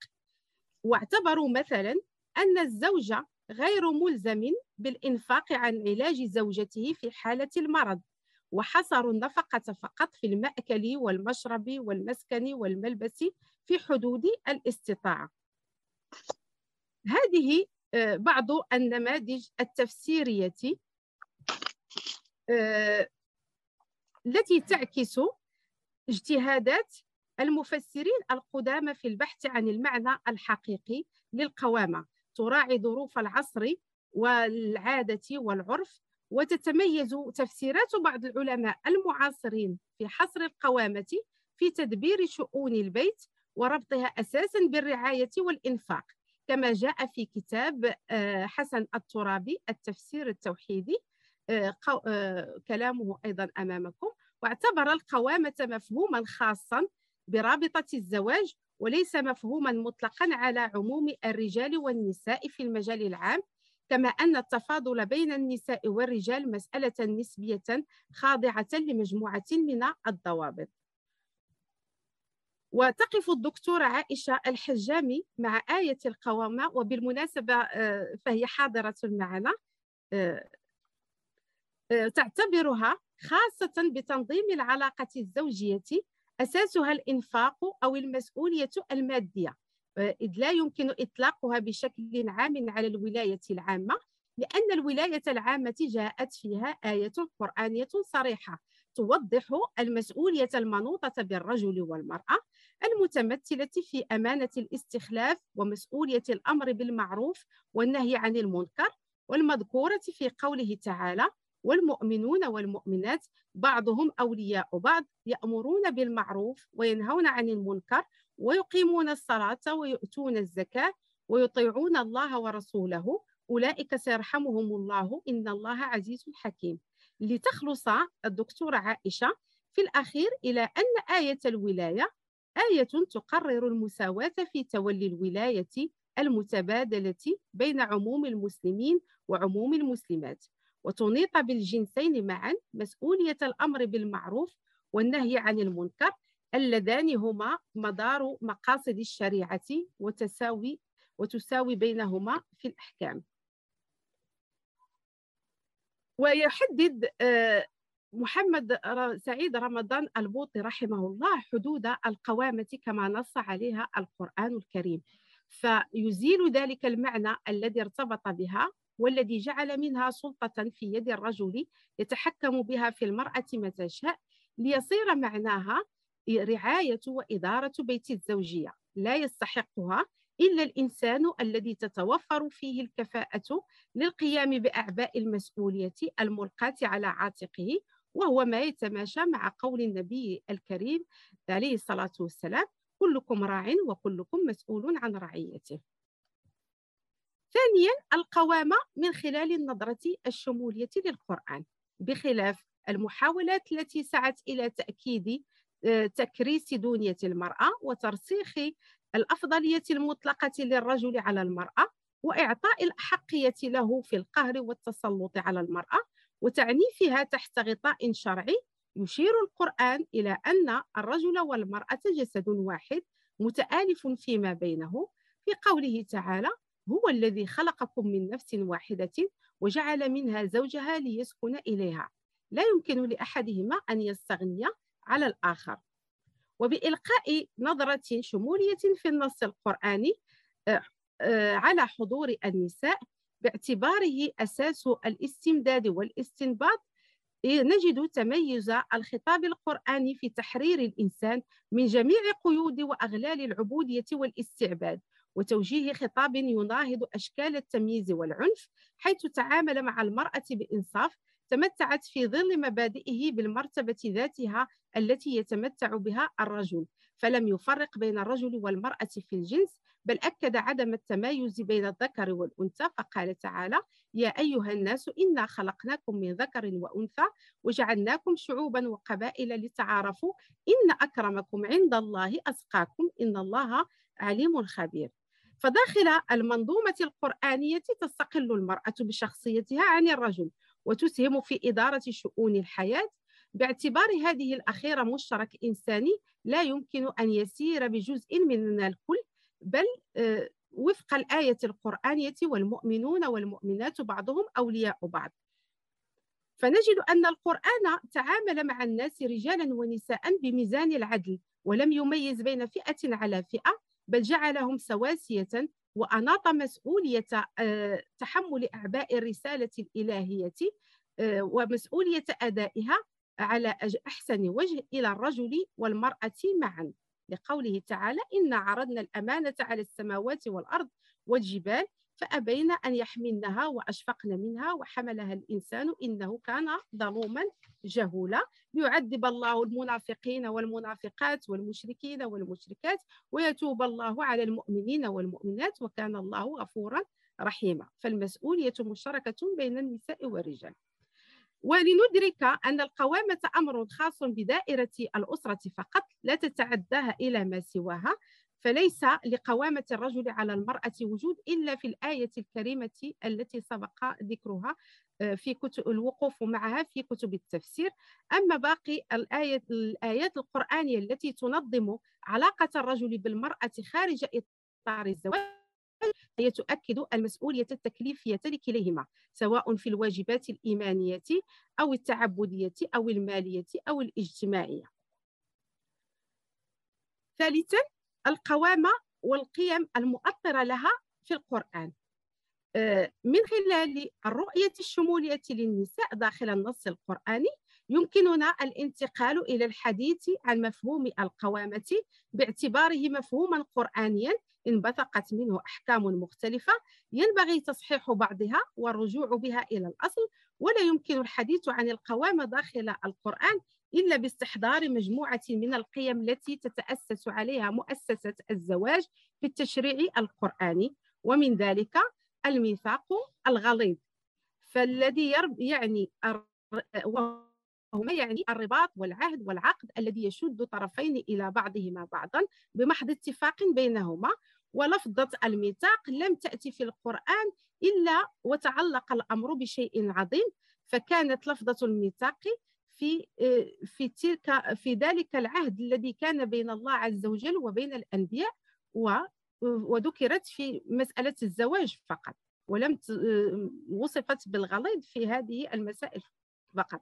واعتبروا مثلا أن الزوج غير ملزم بالإنفاق عن علاج زوجته في حالة المرض وحصروا النفقة فقط في المأكل والمشرب والمسكن والملبس في حدود الاستطاعة. هذه آه، بعض النماذج التفسيرية آه، التي تعكس اجتهادات المفسرين القدامى في البحث عن المعنى الحقيقي للقوامة تراعي ظروف العصر والعادة والعرف وتتميز تفسيرات بعض العلماء المعاصرين في حصر القوامة في تدبير شؤون البيت وربطها أساسا بالرعاية والإنفاق. كما جاء في كتاب آه، حسن الترابي التفسير التوحيدي آه، آه، كلامه أيضا أمامكم واعتبر القوامة مفهوما خاصا برابطة الزواج وليس مفهوما مطلقا على عموم الرجال والنساء في المجال العام كما أن التفاضل بين النساء والرجال مسألة نسبية خاضعة لمجموعة من الضوابط. وتقف الدكتورة عائشة الحجامي مع آية القوامة وبالمناسبة آه، فهي حاضرة معنا آه، آه، تعتبرها خاصة بتنظيم العلاقة الزوجية أساسها الإنفاق أو المسؤولية المادية إذ لا يمكن إطلاقها بشكل عام على الولاية العامة لأن الولاية العامة جاءت فيها آية قرآنية صريحة. توضح المسؤولية المنوطة بالرجل والمرأة المتمثلة في أمانة الاستخلاف ومسؤولية الأمر بالمعروف والنهي عن المنكر والمذكورة في قوله تعالى والمؤمنون والمؤمنات بعضهم أولياء بعض يأمرون بالمعروف وينهون عن المنكر ويقيمون الصلاة ويؤتون الزكاة ويطيعون الله ورسوله أولئك سيرحمهم الله إن الله عزيز حكيم. لتخلص الدكتورة عائشة في الأخير إلى أن آية الولاية آية تقرر المساواة في تولي الولاية المتبادلة بين عموم المسلمين وعموم المسلمات وتنيط بالجنسين معا مسؤولية الأمر بالمعروف والنهي عن المنكر اللذان هما مدار مقاصد الشريعة وتساوي وتساوي بينهما في الأحكام. ويحدد آه، محمد سعيد رمضان البوطي رحمه الله حدود القوامة كما نص عليها القرآن الكريم. فيزيل ذلك المعنى الذي ارتبط بها والذي جعل منها سلطة في يد الرجل يتحكم بها في المرأة متى شاء ليصير معناها رعاية وإدارة بيت الزوجية. لا يستحقها إلا الإنسان الذي تتوفر فيه الكفاءة للقيام بأعباء المسؤولية الملقاة على عاتقه وهو ما يتماشى مع قول النبي الكريم عليه الصلاة والسلام كلكم راع وكلكم مسؤول عن رعيته. ثانيا القوامة من خلال النظرة الشمولية للقرآن بخلاف المحاولات التي سعت إلى تأكيد آه، تكريس دونية المرأة وترسيخ الأفضلية المطلقة للرجل على المرأة وإعطاء الأحقية له في القهر والتسلط على المرأة وتعنيفها تحت غطاء شرعي يشير القرآن إلى أن الرجل والمرأة جسد واحد متآلف فيما بينه. في قوله تعالى هو الذي خلقكم من نفس واحدة وجعل منها زوجها ليسكن إليها لا يمكن لأحدهما أن يستغني على الآخر. وبإلقاء نظرة شمولية في النص القرآني آه، آه، على حضور النساء باعتباره أساس الاستمداد والاستنباط. نجد تميز الخطاب القرآني في تحرير الإنسان من جميع قيود وأغلال العبودية والاستعباد وتوجيه خطاب يناهض أشكال التمييز والعنف حيث تعامل مع المرأة بإنصاف تمتعت في ظل مبادئه بالمرتبة ذاتها التي يتمتع بها الرجل فلم يفرق بين الرجل والمرأة في الجنس بل أكد عدم التمايز بين الذكر والأنثى فقال تعالى يا أيها الناس إنا خلقناكم من ذكر وأنثى وجعلناكم شعوبا وقبائل لتعارفوا إن أكرمكم عند الله أسقاكم إن الله عليم خبير فداخل المنظومة القرآنية تستقل المرأة بشخصيتها عن الرجل وتسهم في إدارة شؤون الحياة. باعتبار هذه الأخيرة مشترك إنساني لا يمكن أن يسير بجزء من الكل بل آه، وفق الآية القرآنية والمؤمنون والمؤمنات بعضهم أولياء بعض. فنجد أن القرآن تعامل مع الناس رجالا ونساء بميزان العدل ولم يميز بين فئة على فئة بل جعلهم سواسية وأناط مسؤولية آه، تحمل أعباء الرسالة الإلهية آه، ومسؤولية أدائها على أحسن وجه إلى الرجل والمرأة معا. لقوله تعالى إنا عرضنا الأمانة على السماوات والأرض والجبال فأبين أن يحملنها وأشفقن منها وحملها الإنسان إنه كان ظلوما جهولا. ليعذب الله المنافقين والمنافقات والمشركين والمشركات ويتوب الله على المؤمنين والمؤمنات وكان الله غفورا رحيما. فالمسؤولية مشتركة بين النساء والرجال. ولندرك أن القوامة أمر خاص بدائرة الأسرة فقط لا تتعداها إلى ما سواها. فليس لقوامة الرجل على المرأة وجود إلا في الآية الكريمة التي سبق ذكرها آه، في كتب الوقوف معها في كتب التفسير. أما باقي الآية الآيات القرآنية التي تنظم علاقة الرجل بالمرأة خارج إطار الزواج هي تؤكد المسؤولية التكليفية لكليهما سواء في الواجبات الإيمانية أو التعبدية أو المالية أو الاجتماعية. ثالثا القوامة والقيم المؤطرة لها في القرآن. آه، من خلال الرؤية الشمولية للنساء داخل النص القرآني يمكننا الانتقال إلى الحديث عن مفهوم القوامة باعتباره مفهوما قرآنيا انبثقت منه أحكام مختلفة ينبغي تصحيح بعضها والرجوع بها إلى الأصل ولا يمكن الحديث عن القوامة داخل القرآن إلا باستحضار مجموعة من القيم التي تتأسس عليها مؤسسة الزواج في التشريع القرآني ومن ذلك الميثاق الغليظ. فالذي يعني وهما يعني الرباط والعهد والعقد الذي يشد طرفين إلى بعضهما بعضا بمحض اتفاق بينهما. ولفظة الميثاق لم تأتي في القرآن إلا وتعلق الأمر بشيء عظيم فكانت لفظة الميثاق في في تلك في ذلك العهد الذي كان بين الله عز وجل وبين الأنبياء وذكرت في مسألة الزواج فقط ولم وصفت بالغليظ في هذه المسائل فقط.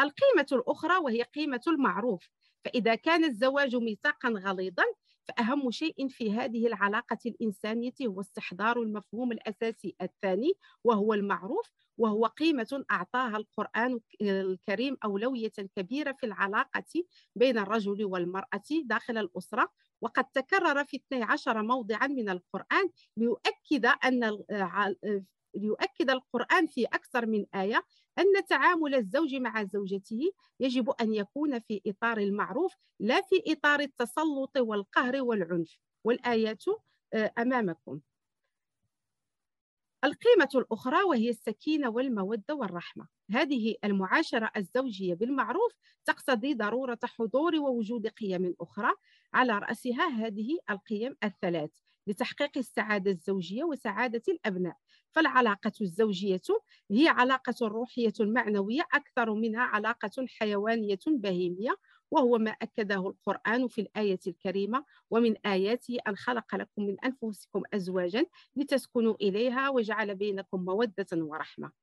القيمة الأخرى وهي قيمة المعروف فإذا كان الزواج ميثاقا غليظا فأهم شيء في هذه العلاقة الإنسانية هو استحضار المفهوم الأساسي الثاني وهو المعروف وهو قيمة أعطاها القرآن الكريم أولوية كبيرة في العلاقة بين الرجل والمرأة داخل الأسرة. وقد تكرر في 12 موضعا من القرآن ليؤكد أن ليؤكد القرآن في أكثر من آية أن تعامل الزوج مع زوجته يجب أن يكون في إطار المعروف لا في إطار التسلط والقهر والعنف. والآيات آه، أمامكم. القيمة الأخرى وهي السكينة والمودة والرحمة. هذه المعاشرة الزوجية بالمعروف تقتضي ضرورة حضور ووجود قيم أخرى. على رأسها هذه القيم الثلاث. لتحقيق السعادة الزوجية وسعادة الأبناء. فالعلاقة الزوجية هي علاقة روحية معنوية أكثر منها علاقة حيوانية بهيمية وهو ما أكده القرآن في الآية الكريمة ومن آياته أن خلق لكم من أنفسكم أزواجا لتسكنوا إليها وجعل بينكم مودة ورحمة.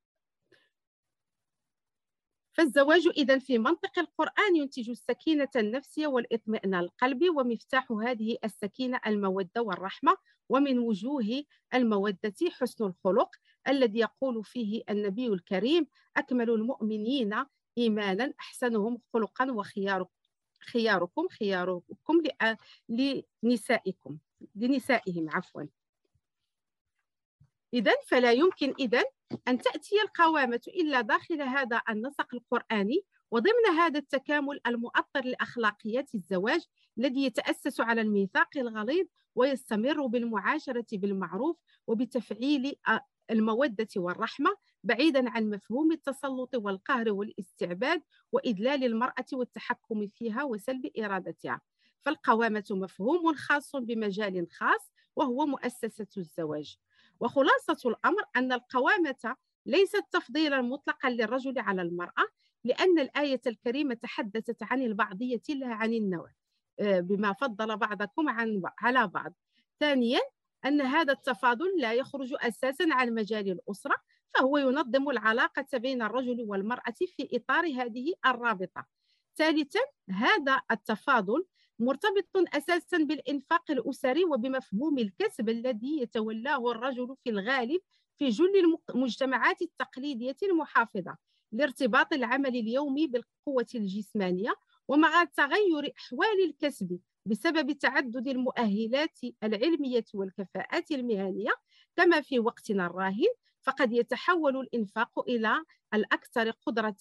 فالزواج إذا في منطق القرآن ينتج السكينة النفسية والإطمئنان القلبي ومفتاح هذه السكينة المودة والرحمة ومن وجوه المودة حسن الخلق الذي يقول فيه النبي الكريم أكمل المؤمنين إيمانا أحسنهم خلقا وخياركم خياركم خياركم لنسائكم لنسائهم عفوا. إذا فلا يمكن إذا أن تأتي القوامة إلا داخل هذا النسق القرآني وضمن هذا التكامل المؤطر لأخلاقيات الزواج الذي يتأسس على الميثاق الغليظ ويستمر بالمعاشرة بالمعروف وبتفعيل المودة والرحمة بعيدا عن مفهوم التسلط والقهر والاستعباد وإدلال المرأة والتحكم فيها وسلب إرادتها. فالقوامة مفهوم خاص بمجال خاص وهو مؤسسة الزواج. وخلاصة الأمر أن القوامة ليست تفضيلا مطلقا للرجل على المرأة لأن الآية الكريمة تحدثت عن البعضية لا عن النوع. آه، بما فضل بعضكم عن على بعض. ثانيا أن هذا التفاضل لا يخرج أساسا عن مجال الأسرة فهو ينظم العلاقة بين الرجل والمرأة في إطار هذه الرابطة. ثالثا هذا التفاضل مرتبط أساسا بالإنفاق الأسري وبمفهوم الكسب الذي يتولاه الرجل في الغالب في جل المجتمعات التقليدية المحافظة لارتباط العمل اليومي بالقوة الجسمانية ومع تغير أحوال الكسب بسبب تعدد المؤهلات العلمية والكفاءات المهنية. كما في وقتنا الراهن فقد يتحول الإنفاق إلى الأكثر قدرة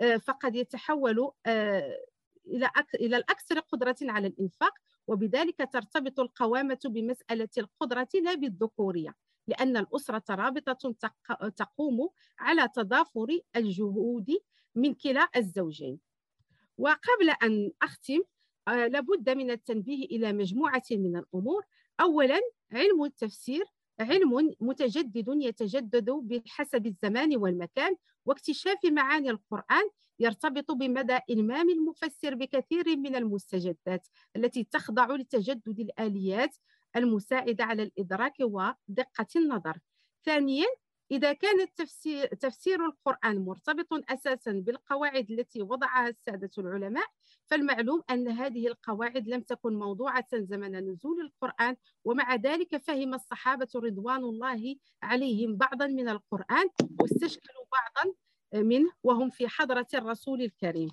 آه، فقد يتحول آه، إلى إلى الأكثر قدرة على الإنفاق وبذلك ترتبط القوامة بمسألة القدرة لا بالذكورية لأن الأسرة رابطة تقوم على تضافر الجهود من كلا الزوجين. وقبل أن أختم آه، لابد من التنبيه إلى مجموعة من الأمور. أولا علم التفسير علم متجدد يتجدد بحسب الزمان والمكان واكتشاف معاني القرآن يرتبط بمدى إلمام المفسر بكثير من المستجدات التي تخضع لتجدد الآليات المساعدة على الإدراك ودقة النظر. ثانيا إذا كان التفسير تفسير القرآن مرتبط أساسا بالقواعد التي وضعها السادة العلماء فالمعلوم أن هذه القواعد لم تكن موضوعة زمن نزول القرآن ومع ذلك فهم الصحابة رضوان الله عليهم بعضا من القرآن واستشكلوا بعضا منه وهم في حضرة الرسول الكريم.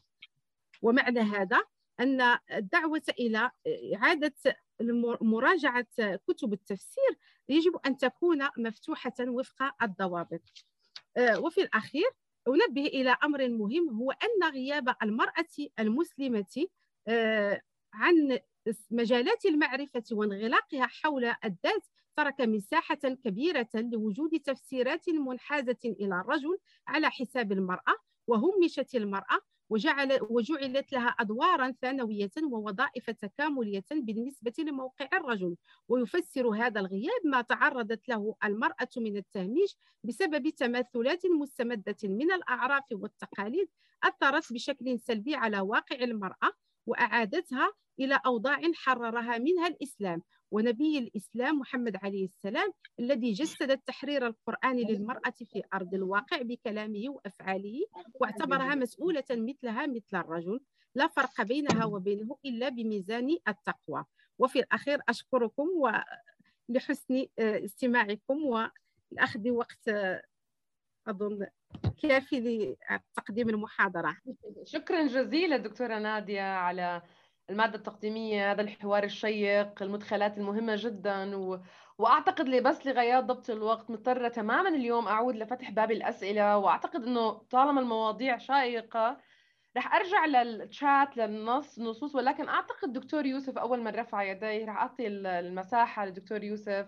ومعنى هذا أن الدعوة إلى إعادة مراجعة كتب التفسير يجب أن تكون مفتوحة وفق الضوابط. آه، وفي الأخير أنبه إلى أمر مهم هو أن غياب المرأة المسلمة آه، عن مجالات المعرفة وانغلاقها حول الذات ترك مساحة كبيرة لوجود تفسيرات منحازة إلى الرجل على حساب المرأة وهمشت المرأة وجعل وجعلت لها أدوارا ثانوية ووظائف تكاملية بالنسبة لموقع الرجل. ويفسر هذا الغياب ما تعرضت له المرأة من التهميش بسبب تماثلات مستمدة من الأعراف والتقاليد أثرت بشكل سلبي على واقع المرأة وأعادتها إلى أوضاع حررها منها الإسلام. ونبي الإسلام محمد عليه السلام الذي جسد التحرير القرآني للمرأة في أرض الواقع بكلامه وأفعاله واعتبرها مسؤولة مثلها مثل الرجل. لا فرق بينها وبينه إلا بميزان التقوى. وفي الأخير أشكركم ولحسن آه، استماعكم والأخذ وقت آه، أظن كافي لتقديم المحاضرة. شكرا جزيلا دكتورة نادية على المادة التقديمية هذا الحوار الشيق المدخلات المهمة جدا و... وأعتقد لي بس لغايات ضبط الوقت مضطرة تماما اليوم أعود لفتح باب الأسئلة وأعتقد أنه طالما المواضيع شائقة رح أرجع للشات للنص نصوص ولكن أعتقد دكتور يوسف أول ما رفع يديه رح أعطي المساحة للدكتور يوسف.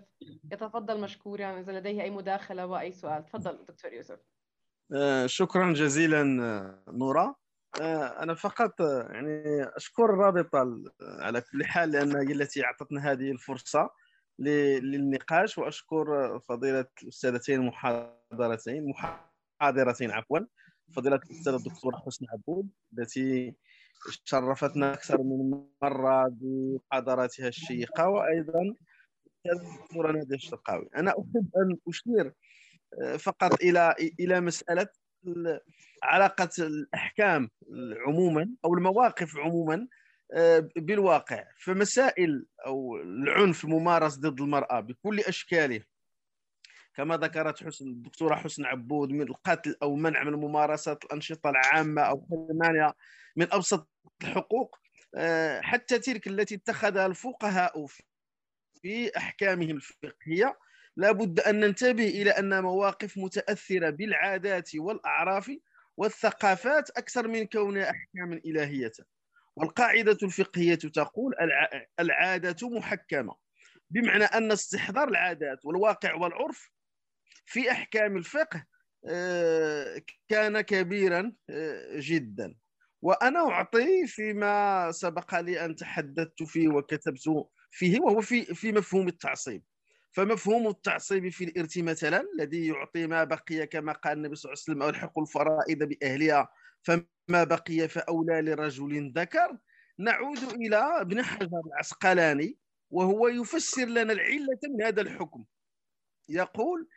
يتفضل مشكورا إذا لديه أي مداخلة وأي سؤال. تفضل دكتور يوسف. آه، شكرا جزيلا آه، نورا. أنا فقط يعني أشكر الرابطة على كل حال لانها هي التي أعطتنا هذه الفرصة للنقاش وأشكر فضيلة الأستاذتين المحاضرتين محاضرتين عفوا فضيلة الاستاذ الدكتور حسن عبود التي شرفتنا أكثر من مرة بمحاضراتها الشيقة وأيضا الدكتورة نادية الشرقاوي. أنا أحب أن أشير آه، فقط إلى إلى مسألة علاقة الأحكام عموما أو المواقف عموما آه، بالواقع فمسائل أو العنف الممارس ضد المرأة بكل أشكاله كما ذكرت حسن الدكتورة حسن عبود من القتل أو منع من ممارسة الأنشطة العامة أو حرمانها من أبسط الحقوق آه، حتى تلك التي اتخذها الفقهاء في أحكامهم الفقهية. لابد أن ننتبه إلى أن مواقف متأثرة بالعادات والأعراف والثقافات أكثر من كونها احكاما إلهية. والقاعدة الفقهية تقول العادة محكمة بمعنى أن استحضار العادات والواقع والعرف في أحكام الفقه آه، كان كبيرا آه، جدا. وأنا أعطي فيما سبق لي أن تحدثت فيه وكتبت فيه وهو في في مفهوم التعصيب. فمفهوم التعصيب في الإرث مثلا الذي يعطي ما بقي كما قال النبي صلى الله عليه وسلم الحق الفرائض بأهلها فما بقي فأولى لرجل ذكر. نعود إلى ابن حجر العسقلاني وهو يفسر لنا العلة من هذا الحكم. يقول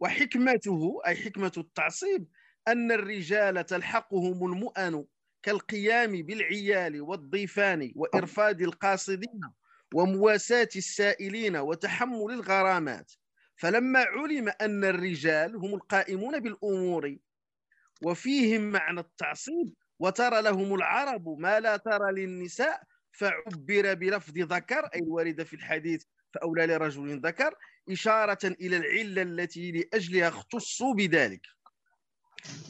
وحكمته أي حكمة التعصيب أن الرجال تلحقهم المؤن كالقيام بالعيال والضيفان وإرفاد القاصدين ومواساة السائلين وتحمل الغرامات. فلما علم أن الرجال هم القائمون بالأمور وفيهم معنى التعصيب وترى لهم العرب ما لا ترى للنساء فعبر بلفظ ذكر أي الوارد في الحديث فأولى لرجل ذكر إشارة إلى العلة التي لأجلها اختصوا بذلك.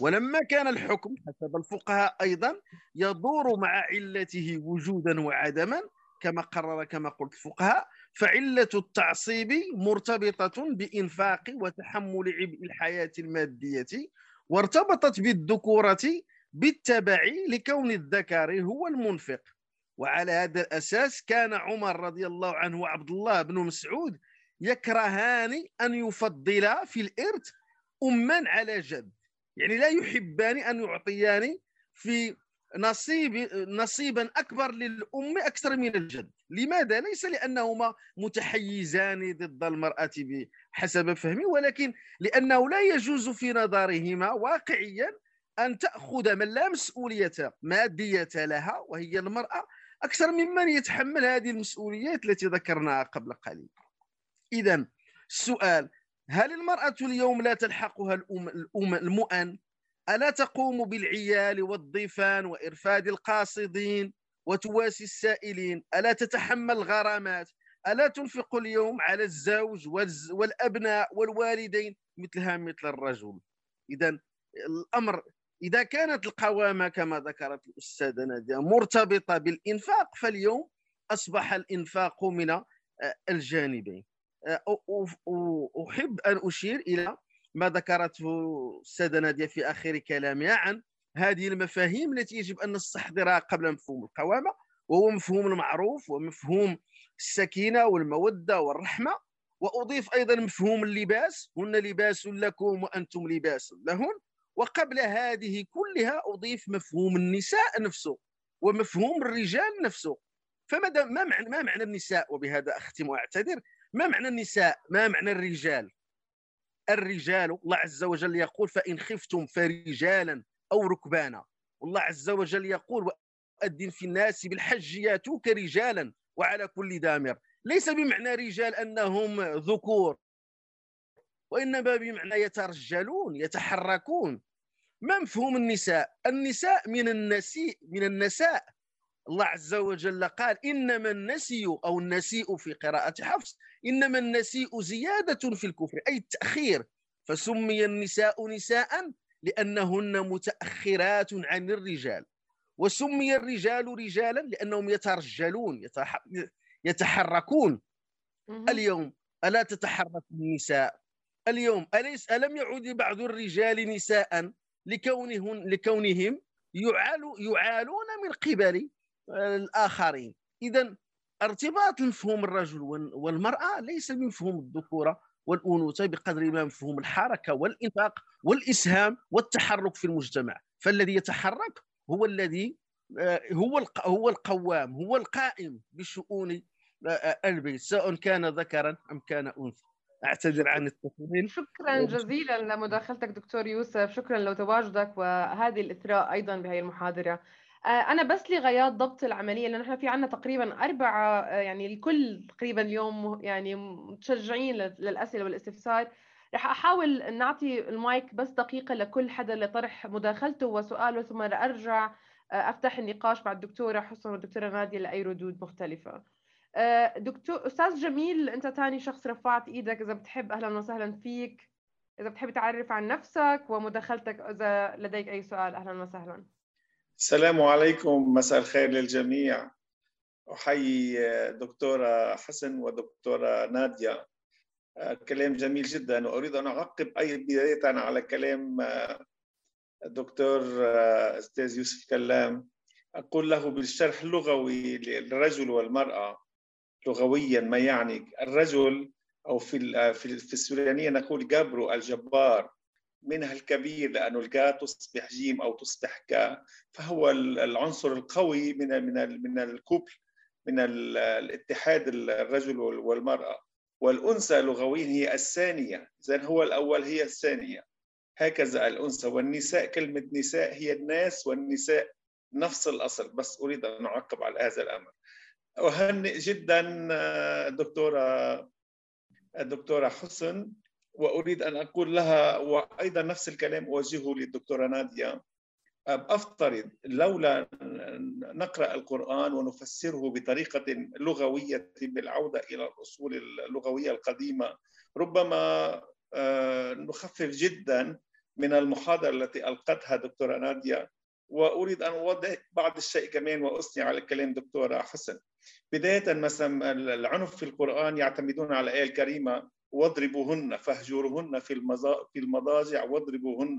ولما كان الحكم حسب الفقهاء أيضا يدور مع علته وجودا وعدما كما قرر كما قلت الفقهاء فعلة التعصيب مرتبطة بإنفاق وتحمل عبء الحياة المادية وارتبطت بالذكورة بالتبع لكون الذكر هو المنفق. وعلى هذا الأساس كان عمر رضي الله عنه وعبد الله بن مسعود يكرهان أن يفضلا في الإرث أما على جد. يعني لا يحبان أن يعطيان في نصيب نصيبا أكبر للأم أكثر من الجد. لماذا؟ ليس لأنهما متحيزان ضد المرأة بحسب فهمي ولكن لأنه لا يجوز في نظرهما واقعيا أن تأخذ من لا مسؤولية مادية لها وهي المرأة أكثر ممن يتحمل هذه المسؤوليات التي ذكرناها قبل قليل. إذا السؤال هل المرأة اليوم لا تلحقها الأم المؤن؟ ألا تقوم بالعيال والضيفان وإرفاد القاصدين وتواسي السائلين؟ ألا تتحمل الغرامات؟ ألا تنفق اليوم على الزوج والأبناء والوالدين؟ مثلها مثل الرجل. إذا الأمر إذا كانت القوامة كما ذكرت الأستاذة نادية مرتبطة بالإنفاق فاليوم أصبح الإنفاق من الجانبين. أحب أن أشير إلى ما ذكرته السادة نادية في آخر كلامها عن هذه المفاهيم التي يجب أن نستحضرها قبل مفهوم القوامة وهو مفهوم المعروف ومفهوم السكينة والمودة والرحمة. وأضيف أيضا مفهوم اللباس. هن لباس لكم وأنتم لباس لهن. وقبل هذه كلها أضيف مفهوم النساء نفسه ومفهوم الرجال نفسه. فماذا ما معنى ما معنى النساء؟ وبهذا أختم وأعتذر. ما معنى النساء؟ ما معنى الرجال؟ الرجال الله عز وجل يقول فإن خفتم فرجالا أو ركبانا. والله عز وجل يقول وأذن في الناس بالحج ياتوك رجالا وعلى كل دامر. ليس بمعنى رجال أنهم ذكور وإنما بمعنى يترجلون يتحركون. ما مفهوم النساء؟ النساء من النسيء من النساء الله عز وجل قال إنما النسي أو النسيء في قراءة حفص إنما النسيء زيادة في الكفر أي التأخير. فسمي النساء نساء لأنهن متأخرات عن الرجال. وسمي الرجال رجالا لأنهم يترجلون يتحركون. اليوم ألا تتحرك النساء؟ اليوم أليس ألم يعد بعض الرجال نساء لكونهم لكونهم يعالون من قبل؟ الآخرين. إذا ارتباط مفهوم الرجل والمرأة ليس بمفهوم الذكورة والأنوثة بقدر ما مفهوم الحركة والإنفاق والإسهام والتحرك في المجتمع. فالذي يتحرك هو الذي آه، هو هو القوام هو القائم بشؤون آه، آه، البيت سواء كان ذكرا أم كان أنثى. أعتذر عن التطويل شكرا جزيلا لمداخلتك دكتور يوسف. شكرا لتواجدك وهذه الإثراء أيضا بهي المحاضرة. أنا بس لغايات ضبط العملية لأنه إحنا في عندنا تقريبا أربعة آه، يعني الكل تقريبا اليوم يعني متشجعين للأسئلة والاستفسار. رح أحاول نعطي المايك بس دقيقة لكل حدا لطرح مداخلته وسؤاله ثم أرجع آه، أفتح النقاش مع الدكتورة حسن والدكتورة ناديه لأي ردود مختلفة. آه، دكتور أستاذ جميل أنت ثاني شخص رفعت إيدك إذا بتحب أهلا وسهلا فيك. إذا بتحب تعرف عن نفسك ومداخلتك إذا لديك أي سؤال أهلا وسهلا. السلام عليكم مساء الخير للجميع. أحيي دكتورة حسن ودكتورة نادية. كلام جميل جدا. واريد أن أعقب أي بداية على كلام الدكتور أستاذ يوسف كلام. أقول له بالشرح اللغوي للرجل والمرأة لغويا ما يعني الرجل أو في في السوريانية نقول جبر الجبار. منها الكبير لأنه الجاء تصبح جيم أو تصبح كا فهو العنصر القوي من من من الكوبل من الاتحاد الرجل والمرأة. والأنثى لغويا هي الثانية. اذا هو الأول هي الثانية. هكذا الأنثى. والنساء كلمة نساء هي الناس والنساء نفس الأصل. بس أريد أن أعقب على هذا الأمر. أهنئ جدا آه، الدكتورة الدكتورة حسن. وأريد أن أقول لها وأيضا نفس الكلام أوجهه للدكتورة نادية. أفترض لولا نقرأ القرآن ونفسره بطريقة لغوية بالعودة إلى الأصول اللغوية القديمة ربما آه، نخفف جدا من المحاضرة التي ألقتها دكتورة نادية. وأريد أن أوضح بعض الشيء كمان وأثني على كلام دكتورة حسن. بداية مثلا العنف في القرآن يعتمدون على الآية الكريمة. واضربوهن فاهجروهن في في المضاجع واضربوهن.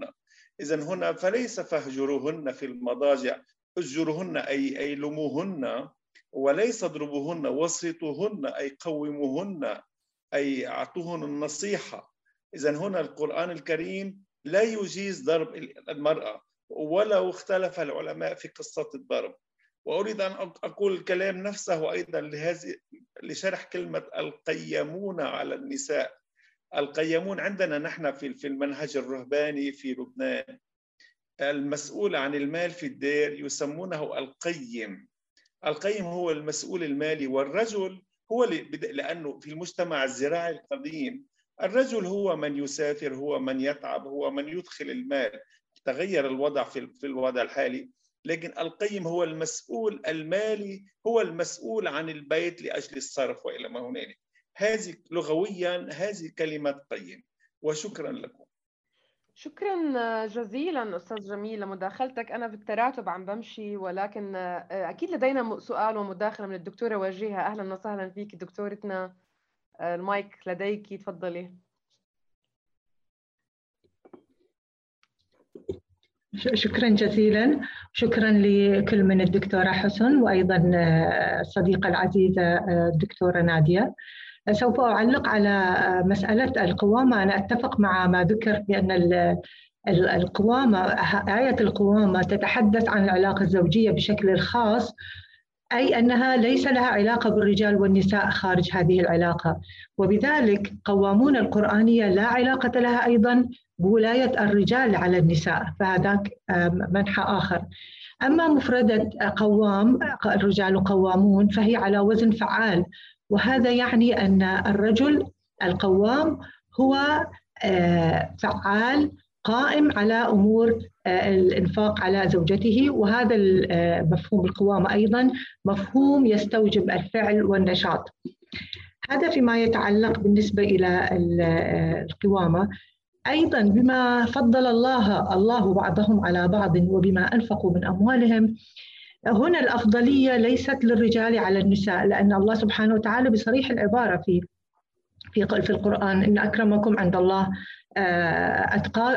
إذا هنا فليس فاهجروهن في المضاجع اجروهن أي أي لموهن وليس اضربوهن وسطوهن أي قوموهن أي أعطوهن النصيحة. إذا هنا القرآن الكريم لا يجيز ضرب المرأة ولو اختلف العلماء في قصة الضرب. وأريد أن أقول الكلام نفسه أيضا لهذه لشرح كلمة القيمون على النساء. القيمون عندنا نحن في في المنهج الرهباني في لبنان. المسؤول عن المال في الدير يسمونه القيم. القيم هو المسؤول المالي والرجل هو لأنه في المجتمع الزراعي القديم الرجل هو من يسافر هو من يتعب هو من يدخل المال. تغير الوضع في الوضع الحالي. لكن القيم هو المسؤول المالي هو المسؤول عن البيت لأجل الصرف وإلى ما هنالك. هذه لغويا هذه كلمه قيم. وشكرا لكم. شكرا جزيلا أستاذ جميل لمداخلتك أنا في التراتب عم بمشي ولكن أكيد لدينا سؤال ومداخلة من الدكتورة وجيهة. أهلا وسهلا فيك دكتورتنا. المايك لديك تفضلي. شكرا جزيلا. شكرا لكل من الدكتورة حسن وأيضا آه، الصديقة العزيزة آه، الدكتورة نادية. سوف أعلق على آه، مسألة القوامة. أنا أتفق مع ما ذكر بأن القوامة آية القوامة تتحدث عن العلاقة الزوجية بشكل خاص أي أنها ليس لها علاقة بالرجال والنساء خارج هذه العلاقة. وبذلك قوامون القرآنية لا علاقة لها أيضا بولاية الرجال على النساء فهذاك منحى آخر. أما مفردة قوام الرجال قوامون فهي على وزن فعال. وهذا يعني أن الرجل القوام هو آه، فعال قائم على أمور آه، الإنفاق على زوجته. وهذا آه، مفهوم القوامه أيضا مفهوم يستوجب الفعل والنشاط. هذا فيما يتعلق بالنسبة إلى القوامة. أيضا بما فضل الله الله بعضهم على بعض وبما أنفقوا من أموالهم هنا الأفضلية ليست للرجال على النساء لأن الله سبحانه وتعالى بصريح العبارة في في في القرآن إن أكرمكم عند الله آه،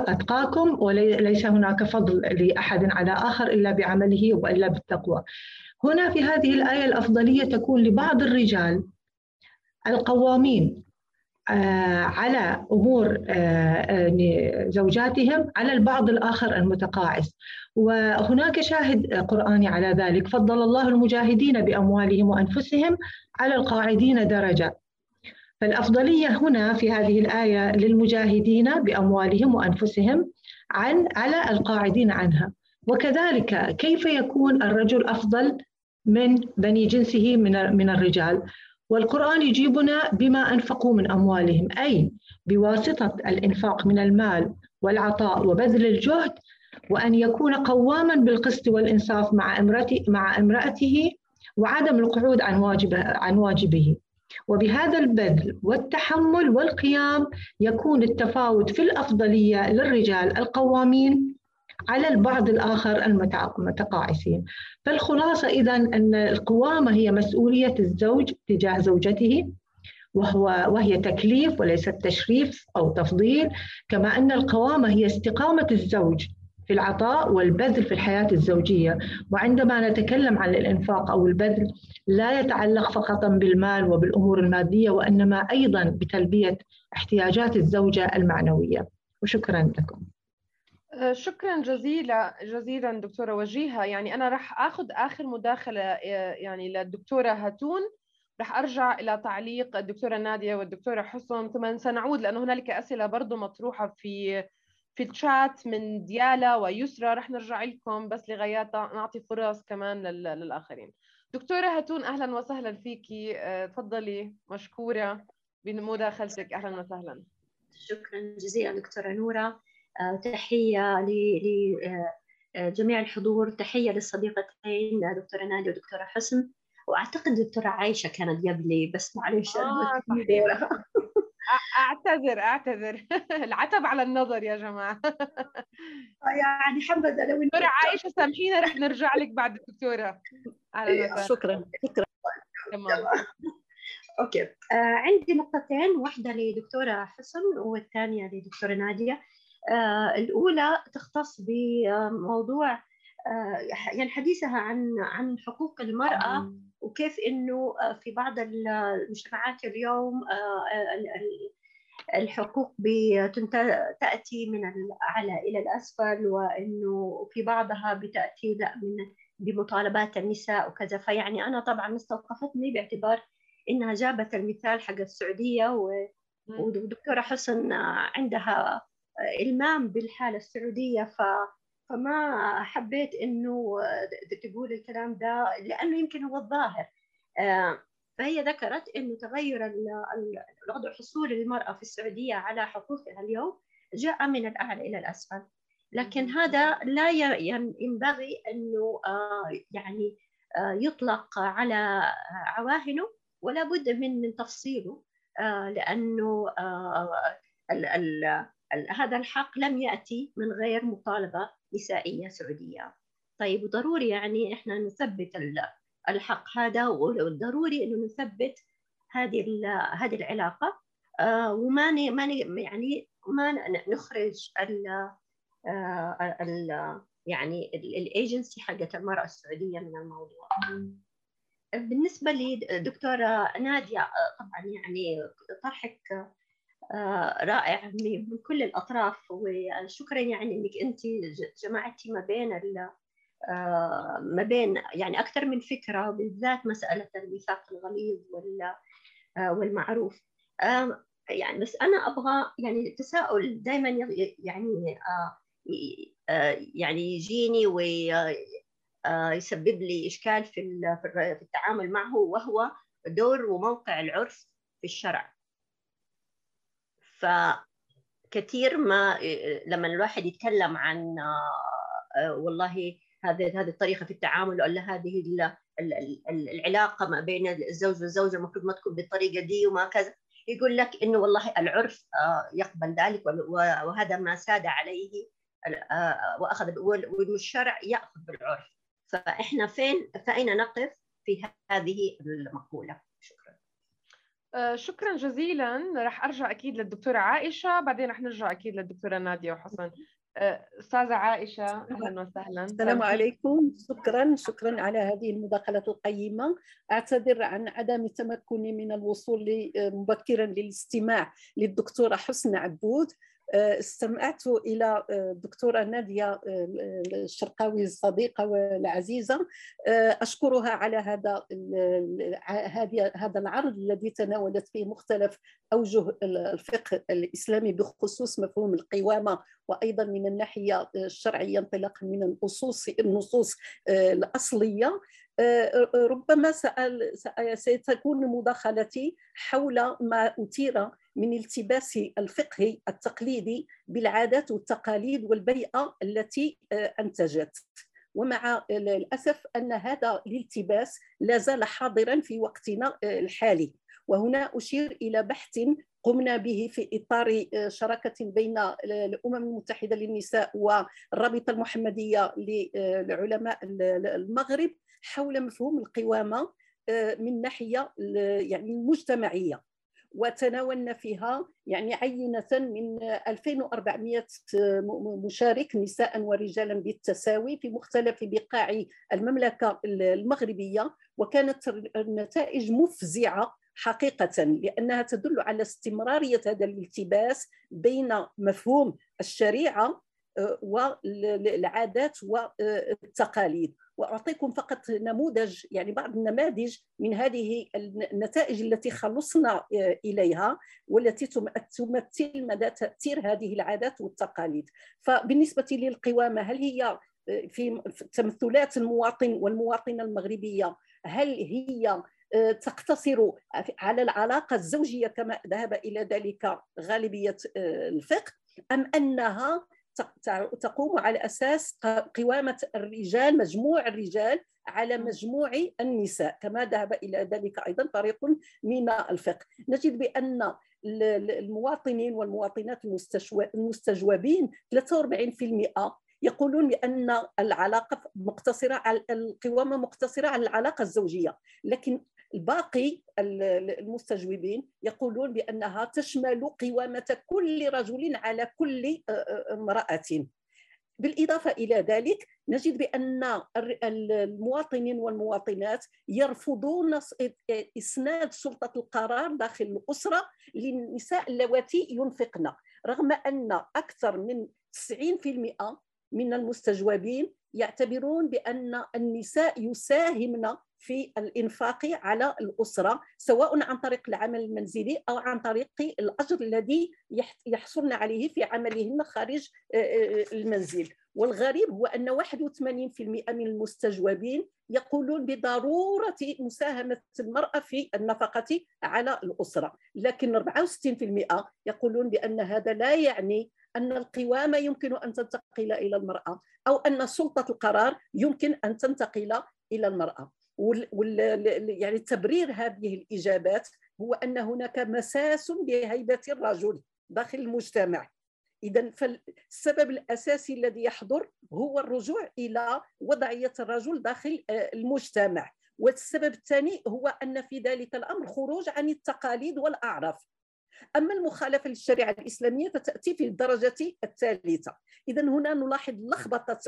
أتقاكم وليس هناك فضل لأحد على آخر إلا بعمله وإلا بالتقوى. هنا في هذه الآية الأفضلية تكون لبعض الرجال القوامين. على أمور آه، زوجاتهم على البعض الآخر المتقاعس. وهناك شاهد قرآني على ذلك. فضل الله المجاهدين بأموالهم وأنفسهم على القاعدين درجة. فالأفضلية هنا في هذه الآية للمجاهدين بأموالهم وأنفسهم عن على القاعدين عنها. وكذلك كيف يكون الرجل أفضل من بني جنسه من من الرجال؟ والقرآن يجيبنا بما أنفقوا من أموالهم أي بواسطة الإنفاق من المال والعطاء وبذل الجهد وأن يكون قواما بالقسط والإنصاف مع امرأته مع امرأته وعدم القعود عن واجبه عن واجبه. وبهذا البذل والتحمل والقيام يكون التفاوت في الأفضلية للرجال القوامين على البعض الآخر المتقاعسين. فالخلاصة إذا أن القوامه هي مسؤولية الزوج تجاه زوجته وهو وهي تكليف وليست تشريف أو تفضيل كما أن القوامه هي استقامة الزوج في العطاء والبذل في الحياة الزوجية. وعندما نتكلم عن الإنفاق أو البذل لا يتعلق فقط بالمال وبالأمور المادية وإنما أيضا بتلبية احتياجات الزوجة المعنوية. وشكرا لكم. شكرا جزيلا جزيلا دكتورة وجيهة. يعني أنا راح آخذ آخر مداخلة أه، يعني للدكتورة هاتون. راح أرجع إلى تعليق الدكتورة نادية والدكتورة حسن. ثم سنعود لأنه هنالك أسئلة برضه مطروحة في في الشات من ديالا ويسرى رح نرجع لكم بس لغايات نعطي فرص كمان للآخرين. دكتورة هاتون أهلا وسهلا فيكي آه، تفضلي مشكورة بمداخلتك. أهلا وسهلا. شكرا جزيلا دكتورة نورة. آه، تحية لجميع آه، الحضور. تحية للصديقتين دكتورة نادية ودكتورة حسن. وأعتقد دكتورة عايشة كانت قبلي بس معلش آه أعتذر أعتذر. العتب على النظر يا جماعة. يعني حبذا لو دكتورة عائشه سامحينا رح نرجع لك بعد الدكتوره إيه، شكرا. شكرا. تمام. أوكي. آه عندي نقطتين واحدة لدكتورة حسن والثانية لدكتورة نادية. آه الأولى تختص بموضوع آه يعني حديثها عن عن حقوق المرأة وكيف إنه آه، في بعض المجتمعات اليوم الحقوق تأتي من الأعلى إلى الأسفل وإنه في بعضها بتأتي لا من بمطالبات النساء وكذا. فيعني أنا طبعا استوقفتني باعتبار إنها جابت المثال حق السعودية ودكتورة حسن عندها إلمام بالحالة السعودية ف فما حبيت إنه تقول الكلام ده لأنه يمكن هو الظاهر. آه، فهي ذكرت إنه تغير الوضع حصول المرأة في السعودية على حقوقها اليوم جاء من الأعلى إلى الأسفل. لكن هذا لا ينبغي إنه آه، يعني آه، يطلق على عواهنه ولا بد من من تفصيله لأنه هذا الحق لم يأتي من غير مطالبة نسائية سعودية. طيب وضروري يعني إحنا نثبت الحق هذا وضروري إنه نثبت هذه هذه العلاقة. آه، وما ما يعني ما نخرج ال آه، ال يعني الايجنسي حقت المرأة السعودية من الموضوع. بالنسبة لدكتوره نادية آه، طبعا يعني طرحك رائع من كل الأطراف. وشكرا يعني أنك أنت جمعتي ما بين آه، ما بين يعني أكثر من فكرة بالذات مسألة الميثاق الغليظ والمعروف. يعني بس أنا أبغى يعني التساؤل دائما يعني آه، يعني يجيني ويسبب لي إشكال في التعامل معه وهو دور وموقع العرف في الشرع. فكثير ما لما الواحد يتكلم عن آه، والله هذه هذه الطريقة في التعامل ولا هذه العلاقة ما بين الزوج والزوجة المفروض ما تكون بالطريقة دي وما كذا يقول لك إنه والله العرف يقبل ذلك وهذا ما ساد عليه وأخذ والشرع يأخذ بالعرف. فإحنا فين فأين نقف في هذه المقولة؟ شكرا آه، شكرا جزيلا. رح أرجع أكيد للدكتورة عائشة. بعدين رح نرجع أكيد للدكتورة نادية وحسن. آه، أستاذة عائشة أهلا وسهلا. السلام عليكم. شكرا شكرا على هذه المداخلة القيمة. أعتذر عن عدم تمكني من الوصول مبكرا للاستماع للدكتورة حسن عبود. استمعت إلى الدكتوره نادية الشرقاوي الصديقة والعزيزة. أشكرها على هذا هذا العرض الذي تناولت فيه مختلف أوجه الفقه الإسلامي بخصوص مفهوم القوامة وأيضا من الناحية الشرعية انطلاقا من النصوص النصوص الأصلية. ربما سأل ستكون مداخلتي حول ما أثير من التباس الفقه التقليدي بالعادات والتقاليد والبيئة التي أنتجت. ومع الأسف أن هذا الالتباس لا زال حاضرا في وقتنا الحالي. وهنا أشير إلى بحث قمنا به في إطار شراكة بين الأمم المتحدة للنساء والرابطة المحمدية لعلماء المغرب حول مفهوم القوامة من ناحية يعني المجتمعية وتناولنا فيها يعني عينة من 2400 مشارك نساء ورجالا بالتساوي في مختلف بقاع المملكة المغربية وكانت النتائج مفزعة حقيقة لأنها تدل على استمرارية هذا الالتباس بين مفهوم الشريعة آه، والعادات والتقاليد وأعطيكم فقط نموذج يعني بعض النماذج من هذه النتائج التي خلصنا آه، إليها والتي تمثل مدى تأثير هذه العادات والتقاليد. فبالنسبة للقوامة هل هي آه، في تمثلات المواطن والمواطنة المغربية هل هي آه، تقتصر على العلاقة الزوجية كما ذهب إلى ذلك غالبية الفقه أم أنها تقوم على أساس قوامة الرجال مجموع الرجال على مجموع النساء. كما ذهب إلى ذلك أيضا طريق من الفقه. نجد بأن المواطنين والمواطنات المستجوبين 43% يقولون بأن العلاقة مقتصرة على القوامة مقتصرة على العلاقة الزوجية. لكن الباقي المستجوبين يقولون بأنها تشمل قوامة كل رجل على كل امرأة. بالإضافة إلى ذلك نجد بأن المواطنين والمواطنات يرفضون إسناد سلطة القرار داخل الأسرة للنساء اللواتي ينفقن رغم أن أكثر من 90% من المستجوبين يعتبرون بأن النساء يساهمن في الإنفاق على الأسرة سواء عن طريق العمل المنزلي أو عن طريق الأجر الذي يحصلن عليه في عملهن خارج المنزل. والغريب هو أن 81% من المستجوبين يقولون بضرورة مساهمة المرأة في النفقة على الأسرة. لكن 64% يقولون بأن هذا لا يعني أن القوامة يمكن أن تنتقل إلى المرأة أو أن سلطة القرار يمكن أن تنتقل إلى المرأة. وال يعني تبرير هذه الإجابات هو أن هناك مساس بهيبة الرجل داخل المجتمع. إذا فالسبب الأساسي الذي يحضر هو الرجوع إلى وضعية الرجل داخل آه، المجتمع. والسبب الثاني هو أن في ذلك الأمر خروج عن التقاليد والأعراف. أما المخالفة للشريعة الإسلامية فتأتي في الدرجة الثالثة. إذا هنا نلاحظ لخبطة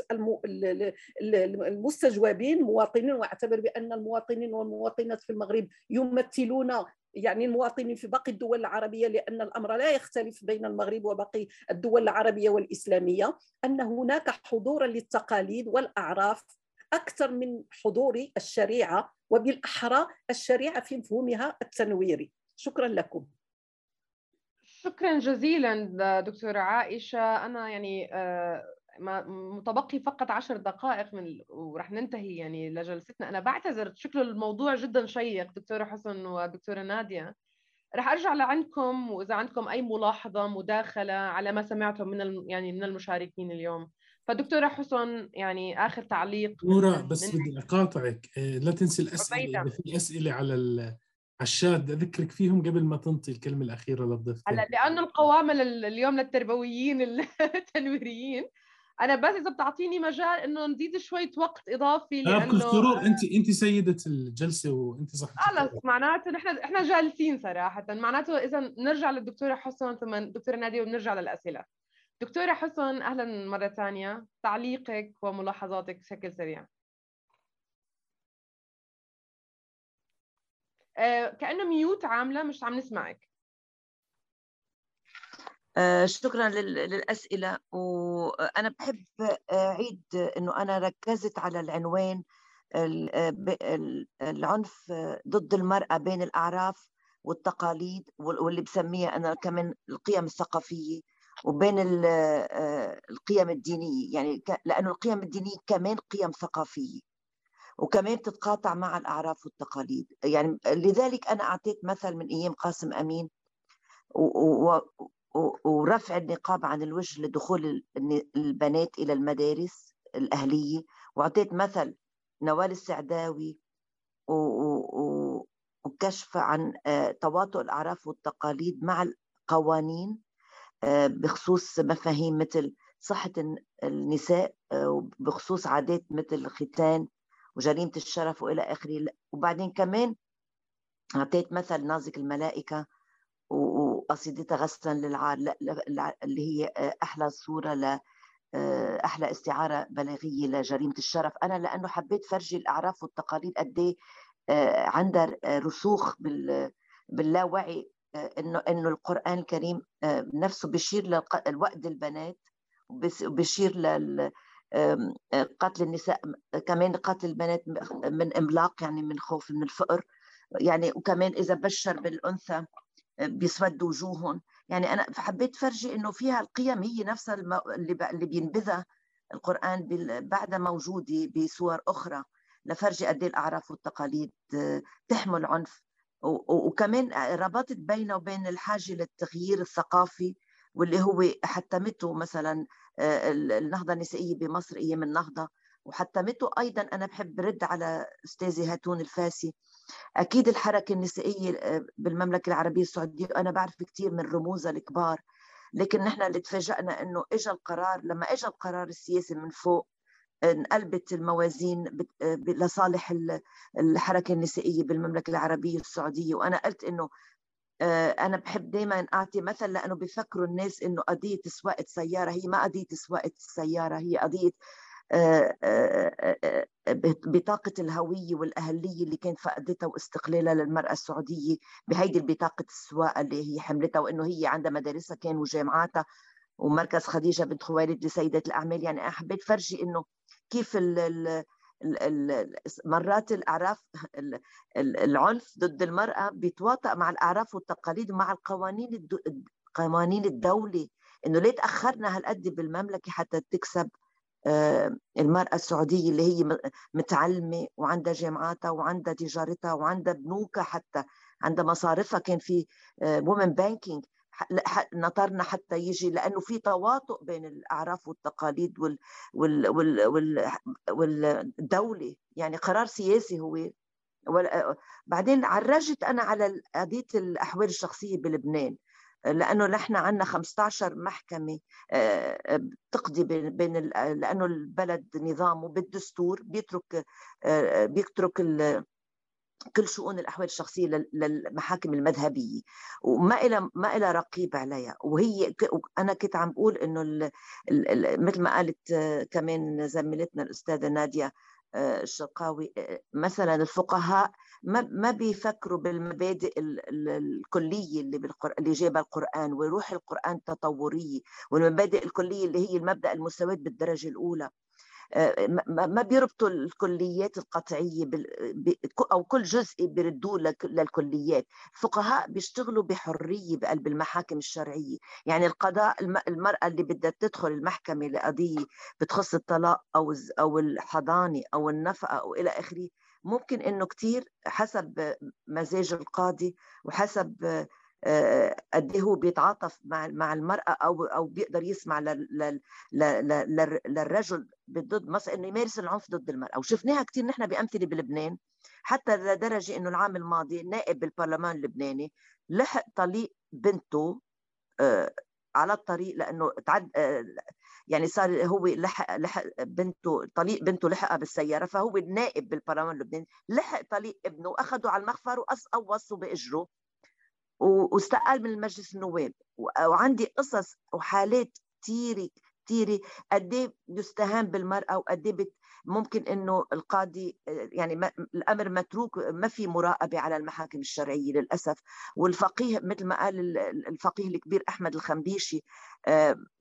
المستجوبين مواطنين وأعتبر بأن المواطنين والمواطنات في المغرب يمثلون يعني المواطنين في باقي الدول العربية لأن الأمر لا يختلف بين المغرب وباقي الدول العربية والإسلامية أن هناك حضورا للتقاليد والأعراف أكثر من حضور الشريعة وبالأحرى الشريعة في مفهومها التنويري. شكرا لكم. شكرا جزيلا دكتورة عائشة. أنا يعني آه، متبقي فقط عشر دقائق من ورح ننتهي يعني لجلستنا. أنا بعتذر شكل الموضوع جدا شيق دكتورة حسن ودكتورة نادية. رح أرجع لعندكم وإذا عندكم أي ملاحظة مداخلة على ما سمعتم من يعني من المشاركين اليوم. فدكتورة حسن يعني آخر تعليق نورا بس بدي أقاطعك. آه، لا تنسي الأسئلة. إذا في أسئلة على عشاد أذكرك فيهم قبل ما تنطي الكلمة الأخيرة للضيف هلا لأنه القوامة اليوم للتربويين التنويريين أنا بس إذا بتعطيني مجال إنه نزيد شوية وقت إضافي آه، لأنه بكل سرور أنت أنت سيدة الجلسة وأنت صح خلص معناته نحن إحنا جالسين صراحة. معناته إذا نرجع للدكتورة حسن ثم الدكتوره نادية وبنرجع للأسئلة. دكتورة حسن أهلا مرة ثانية. تعليقك وملاحظاتك بشكل سريع. كأنه ميوت عاملة مش عم نسمعك. آه، شكرا للأسئلة. وأنا بحب أعيد أنه أنا ركزت على العنوان العنف ضد المرأة بين الأعراف والتقاليد واللي بسميها أنا كمان القيم الثقافية وبين آه، القيم الدينية. يعني لأنه القيم الدينية كمان قيم ثقافية. وكمان تتقاطع مع الأعراف والتقاليد. يعني لذلك أنا أعطيت مثل من أيام قاسم أمين ورفع النقاب عن الوجه لدخول البنات إلى المدارس الأهلية. وأعطيت مثل نوال السعداوي وكشف عن آه، تواطؤ الأعراف والتقاليد مع القوانين آه، بخصوص مفاهيم مثل صحة النساء آه، بخصوص عادات مثل الختان وجريمة الشرف وإلى آخره. وبعدين كمان أعطيت مثل نازك الملائكة وقصيدتها غسلا للعار اللي هي آه، أحلى صورة ل آه، أحلى استعارة بلاغية لجريمة الشرف. أنا لأنه حبيت فرجي الأعراف والتقاليد قد إيه آه، عندها رسوخ باللاوعي إنه إنه القرآن الكريم نفسه بيشير لوقت البنات وبيشير لل قتل النساء كمان قتل البنات من إملاق يعني من خوف من الفقر. يعني وكمان إذا بشر بالأنثى بيسود وجوههم. يعني أنا حبيت فرجي إنه فيها القيم هي نفسها اللي بينبذها القرآن بعدها موجودة بصور أخرى لفرجي قد إيه الأعراف والتقاليد تحمل عنف. وكمان ربطت بينه وبين الحاجة للتغيير الثقافي. واللي هو حتمته مثلا آه، النهضة النسائية بمصر أيام النهضة. وحتمته أيضا أنا بحب رد على أستاذي هاتون الفاسي. أكيد الحركة النسائية آه، بالمملكة العربية السعودية أنا بعرف كثير من رموزها الكبار. لكن نحن اللي تفاجئنا إنه اجى القرار لما اجى القرار السياسي من فوق انقلبت الموازين آه، لصالح الحركة النسائية بالمملكة العربية السعودية. وأنا قلت إنه أنا بحب دائما أعطي مثل لأنه بفكروا الناس إنه قضية سواقة سياره هي ما قضية سواقة السيارة هي قضية آه، آه، بطاقة الهوية والأهلية اللي كانت فقدتها واستقلالها للمرأة السعودية بهيدي البطاقة السواقة اللي هي حملتها وإنه هي عندها مدارسها كان وجامعاتها ومركز خديجة بنت خوالد لسيدات الأعمال. يعني أنا حبيت فرجي إنه كيف ال ال مرات الأعراف العنف ضد المرأة بيتواطأ مع الأعراف والتقاليد ومع القوانين قوانين الدولة. إنه ليه تأخرنا هالقد بالمملكة حتى تكسب آه، المرأة السعودية اللي هي متعلمة وعندها جامعاتها وعندها تجارتها وعندها بنوكها حتى عندها مصارفها. كان في وومن بانكينج نطرنا حتى يجي لأنه في تواطؤ بين الأعراف والتقاليد وال وال وال وال والدولة يعني قرار سياسي هو. بعدين عرجت أنا على قضية الأحوال الشخصية بلبنان لأنه نحن عندنا 15 محكمة بتقضي بين لأنه البلد نظامه بالدستور بيترك بيترك كل شؤون الأحوال الشخصية للمحاكم المذهبية وما إلى ما إلى رقيب عليها. وهي أنا كنت عم بقول إنه مثل ما قالت كمان زميلتنا الأستاذة نادية آه، الشرقاوي آه، مثلا الفقهاء ما ما بيفكروا بالمبادئ الكلية اللي بالقرآن اللي جابها القرآن وروح القرآن التطوريه والمبادئ الكلية اللي هي المبدأ المساواه بالدرجة الأولى. ما بيربطوا الكليات القطعية أو كل جزء بيردوه للكليات. الفقهاء بيشتغلوا بحرية بقلب المحاكم الشرعية. يعني القضاء المرأة اللي بدها تدخل المحكمة لقضية بتخص الطلاق أو أو الحضانة أو النفقة أو إلى آخره ممكن إنه كثير حسب مزاج القاضي وحسب آه، قد إيه هو بيتعاطف مع مع المرأة أو أو بيقدر يسمع للرجل ضد مثلا إنه يمارس العنف ضد المرأة. وشفناها كثير نحن بأمثلة بلبنان حتى لدرجة إنه العام الماضي نائب بالبرلمان اللبناني لحق طليق بنته آه، على الطريق لأنه تعد آه، يعني صار هو لحق لحق بنته طليق بنته لحقها بالسيارة فهو النائب بالبرلمان اللبناني لحق طليق ابنه واخذوا على المخفر وقصوا بإجره. واستقال من مجلس النواب. وعندي قصص وحالات كثير كثير قد إيه يستهان بالمرأة وقد إيه ممكن إنه القاضي يعني الأمر متروك ما في مراقبة على المحاكم الشرعية للأسف. والفقيه مثل ما قال الفقيه الكبير أحمد الخنبيشي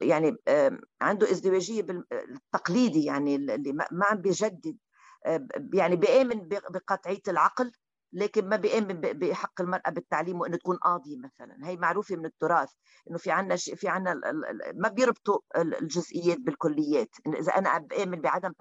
يعني عنده ازدواجية بالتقليدي يعني اللي ما عم بيجدد يعني بيآمن بقطعية العقل. لكن ما بيامن بحق المرأة بالتعليم وإنه تكون قاضية مثلا. هي معروفة من التراث إنه في عندنا في عندنا ما بيربطوا الجزئيات بالكليات. إنه إذا أنا بأمن بعدم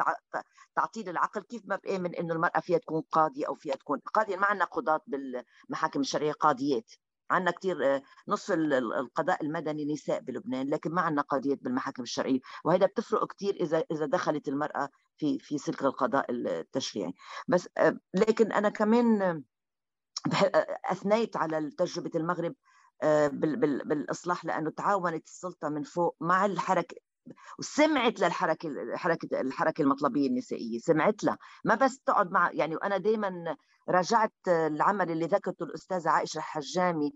تعطيل العقل كيف ما بأمن إنه المرأة فيها تكون قاضية أو فيها تكون قاضية ما عندنا قضاة بالمحاكم الشرعية قاضيات. عندنا كثير نصف القضاء المدني نساء بلبنان لكن ما عندنا قاضيات بالمحاكم الشرعية. وهذا بتفرق كثير اذا إذا دخلت المرأة في في سلك القضاء التشريعي. بس لكن أنا كمان أثنيت على تجربة المغرب بالإصلاح لأنه تعاونت السلطة من فوق مع الحركه وسمعت للحركه الحركه الحركة المطلبية النسائية سمعت لها. ما بس تقعد مع يعني وأنا دائما راجعت العمل اللي ذكرته الأستاذة عائشة الحجامي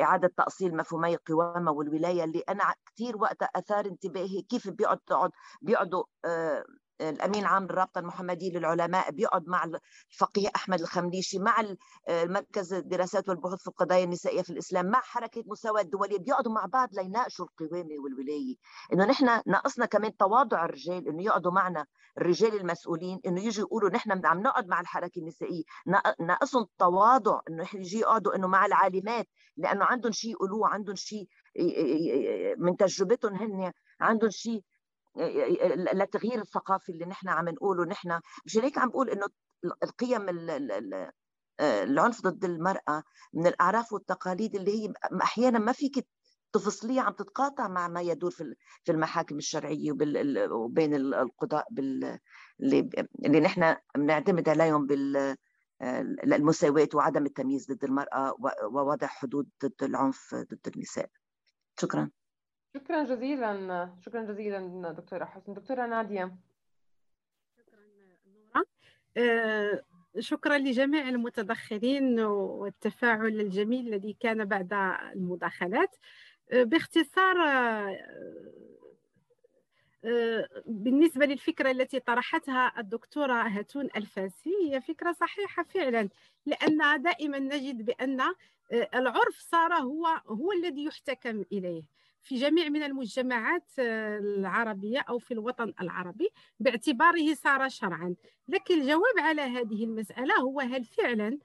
إعادة تأصيل مفهومي القوامه والولاية اللي أنا كثير وقتها أثار انتباهي كيف بيقعد تقعد بيقعدوا الأمين العام للرابطة المحمديه للعلماء بيقعد مع الفقيه أحمد الخمليشي مع مركز الدراسات والبحوث في القضايا النسائية في الإسلام مع حركة مساواة الدولية. بيقعدوا مع بعض ليناقشوا القوامة والولاية. إنه نحن ناقصنا كمان تواضع الرجال إنه يقعدوا معنا الرجال المسؤولين إنه يجوا يقولوا نحن عم نقعد مع الحركة النسائية. ناقصهم التواضع إنه يجي يقعدوا إنه مع العالمات لأنه عندهم شيء يقولوه عندهم شيء من تجربتهم هن عندهم شيء لتغيير الثقافي اللي نحن عم نقوله. نحن مشان هيك عم بقول إنه القيم العنف ضد المرأة من الأعراف والتقاليد اللي هي أحيانا ما فيك تفصليها عم تتقاطع مع ما يدور في المحاكم الشرعية وبين القضاء بال اللي, اللي نحن بنعتمد عليهم بال المساواة وعدم التمييز ضد المرأة ووضع حدود ضد العنف ضد النساء. شكرا. شكرا جزيلا شكرا جزيلا دكتورة حسن. دكتورة نادية. شكرا نورا. شكرا لجميع المتدخلين والتفاعل الجميل الذي كان بعد المداخلات. باختصار بالنسبة للفكرة التي طرحتها الدكتورة هاتون الفاسي هي فكرة صحيحة فعلا لأن دائما نجد بأن العرف صار هو هو الذي يحتكم إليه. في جميع من المجتمعات العربية أو في الوطن العربي باعتباره صار شرعا. لكن الجواب على هذه المسألة هو هل فعلا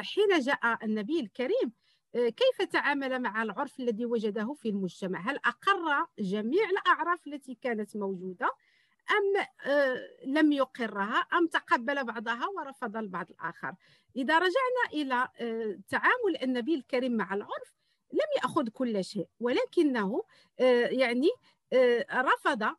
حين جاء النبي الكريم كيف تعامل مع العرف الذي وجده في المجتمع؟ هل أقر جميع الأعراف التي كانت موجودة أم لم يقرها أم تقبل بعضها ورفض البعض الآخر؟ إذا رجعنا إلى تعامل النبي الكريم مع العرف لم يأخذ كل شيء ولكنه يعني رفض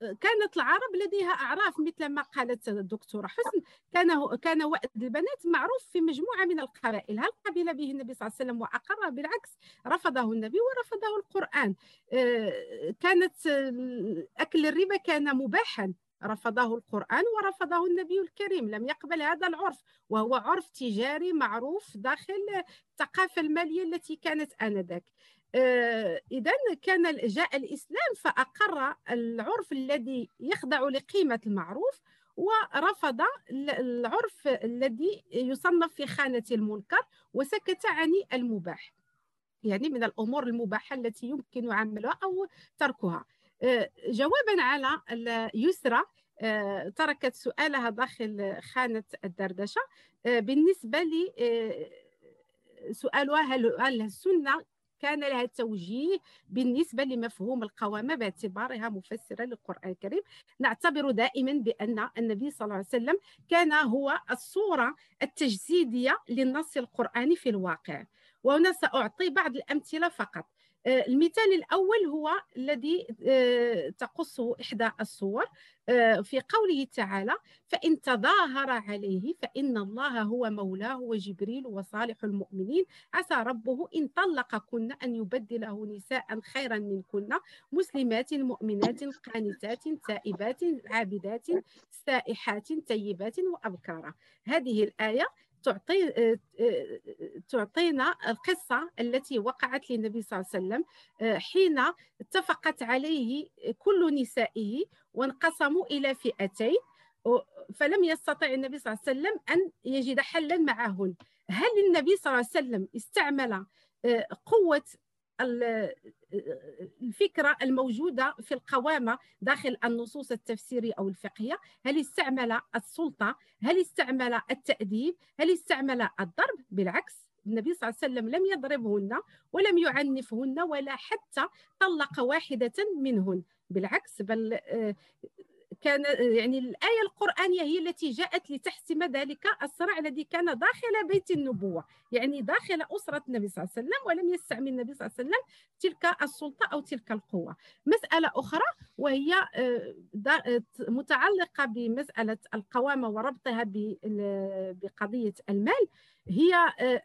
كانت العرب لديها أعراف مثل ما قالت الدكتورة حسن كان كان وأد البنات معروف في مجموعة من القبائل هل قبل به النبي صلى الله عليه وسلم وأقر؟ بالعكس رفضه النبي ورفضه القرآن. كانت أكل الربا كان مباحا. رفضه القرآن ورفضه النبي الكريم لم يقبل هذا العرف وهو عرف تجاري معروف داخل الثقافة المالية التي كانت آنذاك. آه، إذا كان جاء الإسلام فأقر العرف الذي يخضع لقيمة المعروف ورفض العرف الذي يصنف في خانة المنكر وسكت عن المباح. يعني من الأمور المباحة التي يمكن عملها أو تركها. جوابا على يسرى آه، تركت سؤالها داخل خانة الدردشة. بالنسبة لي سؤالها هل السنة كان لها توجيه بالنسبة لمفهوم القوامة باعتبارها مفسرة للقرآن الكريم. نعتبر دائما بأن النبي صلى الله عليه وسلم كان هو الصورة التجسيدية للنص القرآني في الواقع. وهنا سأعطي بعض الأمثلة فقط. آه، المثال الأول هو الذي آه، تقصه إحدى الصور آه، في قوله تعالى فإن تظاهر عليه فإن الله هو مولاه وجبريل وصالح المؤمنين عسى ربه إن طلقكن أن يبدله نساء خيرا منكن مسلمات مؤمنات قانتات تائبات عابدات سائحات طيبات وأبكارا هذه الآية تعطي تعطينا القصة التي وقعت للنبي صلى الله عليه وسلم حين اتفقت عليه كل نسائه وانقسموا إلى فئتين فلم يستطع النبي صلى الله عليه وسلم أن يجد حلا معهن. هل النبي صلى الله عليه وسلم استعمل قوة الفكرة الموجودة في القوامة داخل النصوص التفسيرية أو الفقهية. هل استعمل السلطة؟ هل استعمل التأديب؟ هل استعمل الضرب؟ بالعكس النبي صلى الله عليه وسلم لم يضربهن ولم يعنفهن ولا حتى طلق واحدة منهن. بالعكس بل آه، كان يعني الآية القرآنية هي التي جاءت لتحسم ذلك الصراع الذي كان داخل بيت النبوة. يعني داخل أسرة النبي صلى الله عليه وسلم ولم يستعمل النبي صلى الله عليه وسلم تلك السلطة أو تلك القوة. مسألة أخرى وهي آه، متعلقة بمسألة القوامة وربطها بقضية المال. هي آه،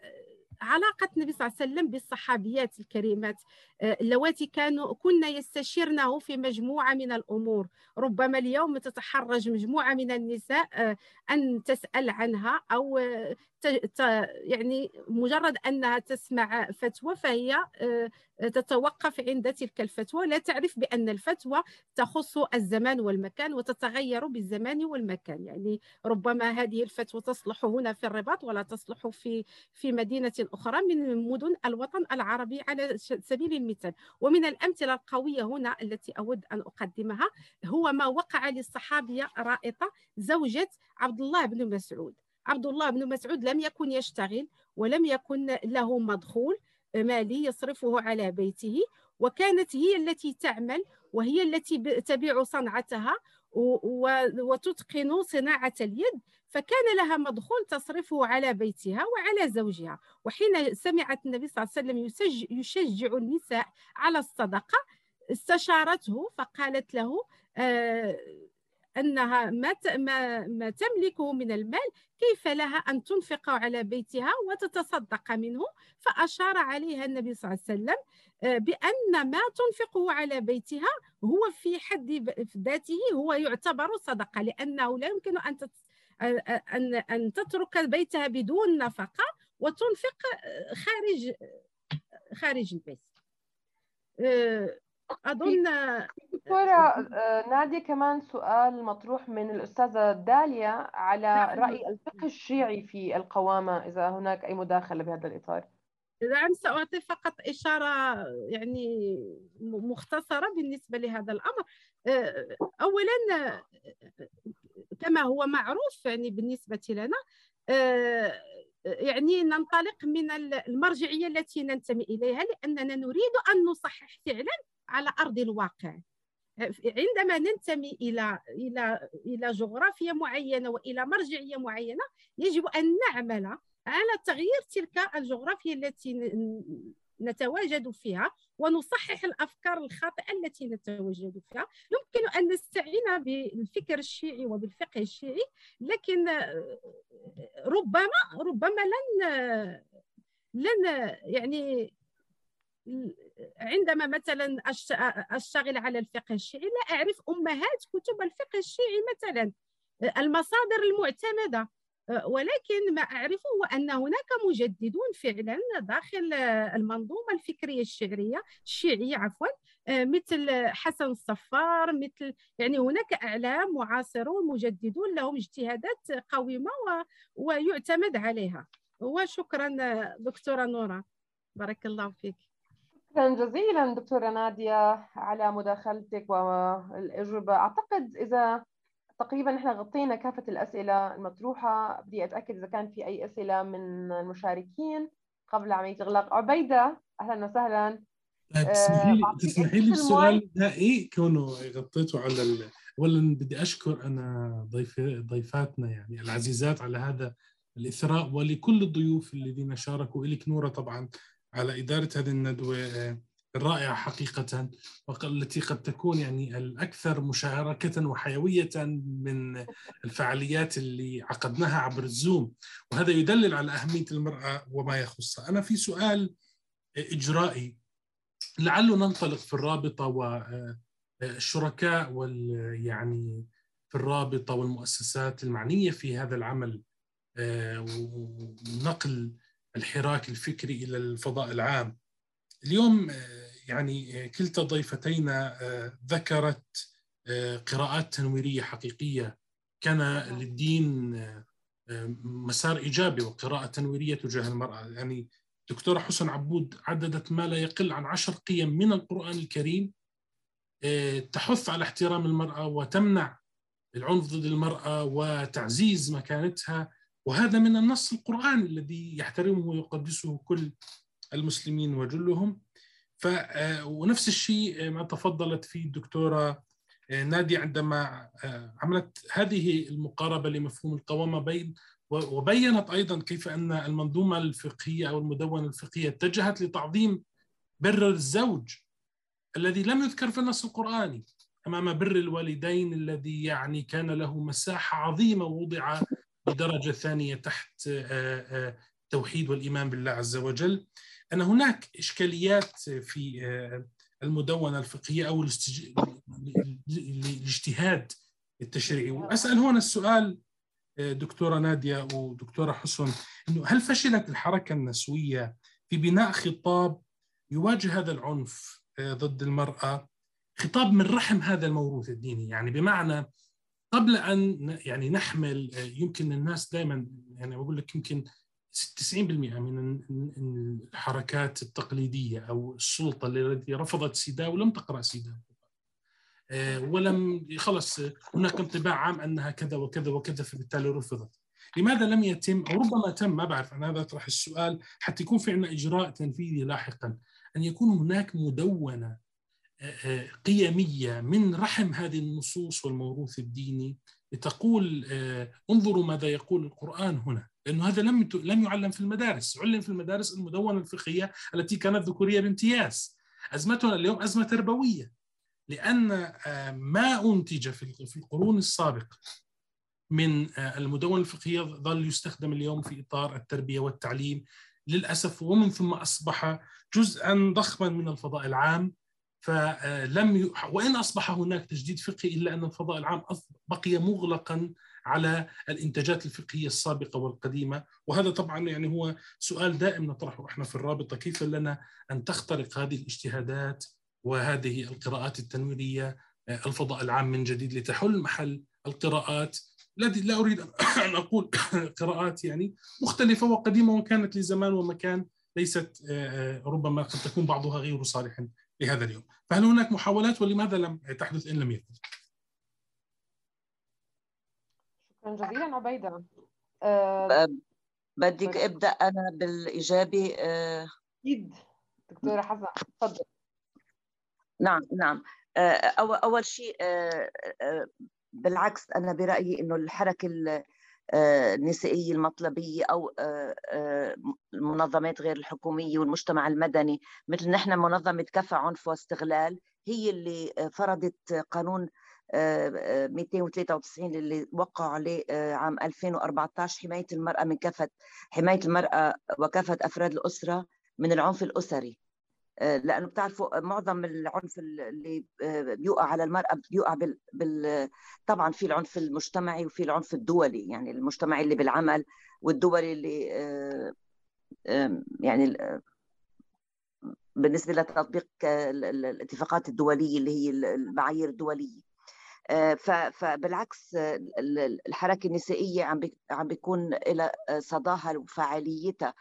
علاقة النبي صلى الله عليه وسلم بالصحابيات الكريمات. آه، اللواتي كانوا كنا يستشيرنه في مجموعة من الأمور. ربما اليوم تتحرج مجموعة من النساء آه، أن تسأل عنها أو يعني مجرد أنها تسمع فتوى فهي آه، تتوقف عند تلك الفتوى. لا تعرف بأن الفتوى تخص الزمان والمكان وتتغير بالزمان والمكان. يعني ربما هذه الفتوى تصلح هنا في الرباط ولا تصلح في في مدينة أخرى من مدن الوطن العربي على سبيل المثال. ومن الأمثلة القوية هنا التي أود أن أقدمها هو ما وقع للصحابية رائطة زوجة عبد الله بن مسعود. عبد الله بن مسعود لم يكن يشتغل ولم يكن له مدخول مالي يصرفه على بيته. وكانت هي التي تعمل وهي التي تبيع صنعتها وتتقن صناعة اليد. فكان لها مدخول تصرفه على بيتها وعلى زوجها. وحين سمعت النبي صلى الله عليه وسلم يشجع النساء على الصدقة استشارته فقالت له آه أنها ما ما تملكه من المال كيف لها أن تنفق على بيتها وتتصدق منه؟ فأشار عليها النبي صلى الله عليه وسلم آه، بأن ما تنفقه على بيتها هو في حد ذاته هو يعتبر صدقة لأنه لا يمكن أن أن أن تترك بيتها بدون نفقة وتنفق خارج خارج البيت. آه، أظن دكتورة آه، نادية كمان سؤال مطروح من الأستاذة داليا على نعم. رأي الفقه الشيعي في القوامة إذا هناك أي مداخلة بهذا الإطار نعم سأعطي فقط إشارة يعني مختصرة بالنسبة لهذا الأمر آه، أولا كما هو معروف يعني بالنسبة لنا آه، يعني ننطلق من المرجعية التي ننتمي إليها لأننا نريد أن نصحح فعلا على أرض الواقع. عندما ننتمي إلى إلى إلى جغرافيا معينة وإلى مرجعية معينة يجب أن نعمل على تغيير تلك الجغرافيا التي نتواجد فيها ونصحح الأفكار الخاطئة التي نتواجد فيها. يمكن أن نستعين بالفكر الشيعي وبالفقه الشيعي لكن ربما ربما لن لن يعني عندما مثلا أشتغل على الفقه الشيعي لا أعرف أمهات كتب الفقه الشيعي مثلا المصادر المعتمدة. ولكن ما أعرفه هو أن هناك مجددون فعلا داخل المنظومة الفكرية الشعريه الشيعية عفوا مثل حسن الصفار مثل يعني هناك أعلام معاصرون مجددون لهم اجتهادات قويمة ويعتمد عليها. وشكرا دكتورة نورة. بارك الله فيك. شكرا جزيلا دكتورة نادية على مداخلتك والإجوبة أعتقد إذا تقريبا نحن غطينا كافة الأسئلة المطروحة. بدي أتأكد إذا كان في أي أسئلة من المشاركين قبل عملية إغلاق. عبيدة أهلا وسهلا. طيب تسمحي آه، تسمحي لي السؤال إيه كونه غطيته على ال... اولا بدي أشكر أنا ضيف ضيفاتنا يعني العزيزات على هذا الإثراء ولكل الضيوف الذين شاركوا الك نورة طبعا على إدارة هذه الندوة الرائعة حقيقة والتي قد تكون يعني الأكثر مشاركة وحيوية من الفعاليات اللي عقدناها عبر الزوم. وهذا يدلل على أهمية المرأة وما يخصها. أنا في سؤال إجرائي. لعله ننطلق في الرابطة والشركاء وال يعني في الرابطة والمؤسسات المعنية في هذا العمل ونقل الحراك الفكري إلى الفضاء العام. اليوم يعني كلتا ضيفتينا ذكرت قراءات تنويرية حقيقية. كان للدين مسار إيجابي وقراءة تنويرية تجاه المرأة. يعني دكتورة حسن عبود عددت ما لا يقل عن عشر قيم من القرآن الكريم تحث على احترام المرأة وتمنع العنف ضد المرأة وتعزيز مكانتها. وهذا من النص القرآني الذي يحترمه ويقدسه كل المسلمين وجلهم. ف ونفس الشيء ما تفضلت فيه الدكتورة نادي عندما عملت هذه المقاربة لمفهوم القوامة بين وبينت أيضا كيف أن المنظومة الفقهية أو المدونة الفقهية اتجهت لتعظيم بر الزوج الذي لم يذكر في النص القرآني أمام بر الوالدين الذي يعني كان له مساحة عظيمة وضع بدرجة ثانية تحت التوحيد والإيمان بالله عز وجل. أن هناك إشكاليات في المدونة الفقهية أو الاجتهاد التشريعي. وأسأل هنا السؤال دكتورة نادية ودكتورة حسن أنه هل فشلت الحركة النسوية في بناء خطاب يواجه هذا العنف ضد المرأة؟ خطاب من رحم هذا الموروث الديني. يعني بمعنى قبل أن يعني نحمل يمكن الناس دائما يعني بقول لك يمكن 90% من الحركات التقليدية أو السلطة التي رفضت سيداو لم تقرأ سيداو. ولم خلص هناك انطباع عام أنها كذا وكذا وكذا فبالتالي رفضت. لماذا لم يتم؟ أو ربما تم ما بعرف أنا هذا أطرح السؤال حتى يكون في عندنا إجراء تنفيذي لاحقا. أن يكون هناك مدونة قيمية من رحم هذه النصوص والموروث الديني لتقول انظروا ماذا يقول القرآن هنا لأنه هذا لم لم يعلم في المدارس علم في المدارس المدونة الفقهية التي كانت ذكورية بامتياز. أزمتنا اليوم أزمة تربوية لأن ما أنتج في القرون السابقه من المدونة الفقهية ظل يستخدم اليوم في إطار التربية والتعليم للأسف ومن ثم أصبح جزءا ضخما من الفضاء العام. فلم ي... وإن أصبح هناك تجديد فقهي إلا أن الفضاء العام بقي مغلقا على الإنتاجات الفقهية السابقة والقديمة. وهذا طبعا يعني هو سؤال دائم نطرحه إحنا في الرابطة. كيف لنا أن تخترق هذه الاجتهادات وهذه القراءات التنويرية الفضاء العام من جديد لتحل محل القراءات؟ الذي لا أريد أن أقول قراءات يعني مختلفة وقديمة وكانت لزمان ومكان ليست ربما قد تكون بعضها غير صالح. لهذا اليوم. فهل هناك محاولات ولماذا لم تحدث إن لم يكن؟ شكرا جزيلا عبيدة. أه بدك أبدأ أنا بالإجابة أكيد. دكتورة حسن تفضل نعم نعم. أول شيء بالعكس أنا برأيي إنه الحركة النسائية المطلبية أو المنظمات غير الحكومية والمجتمع المدني مثل نحن منظمة كفى عنف واستغلال هي اللي فرضت قانون 293 اللي وقعوا عليه عام 2014 حماية المرأة من كافة حماية المرأة وكافة أفراد الأسرة من العنف الأسري. لأنه بتعرفوا معظم العنف اللي بيوقع على المرأة بيوقع بال... بال... طبعا في العنف المجتمعي وفي العنف الدولي يعني المجتمعي اللي بالعمل والدولي اللي يعني بالنسبة لتطبيق الاتفاقات الدولية اللي هي المعايير الدولية. فبالعكس الحركة النسائية عم عم بيكون لها صداها وفعاليتها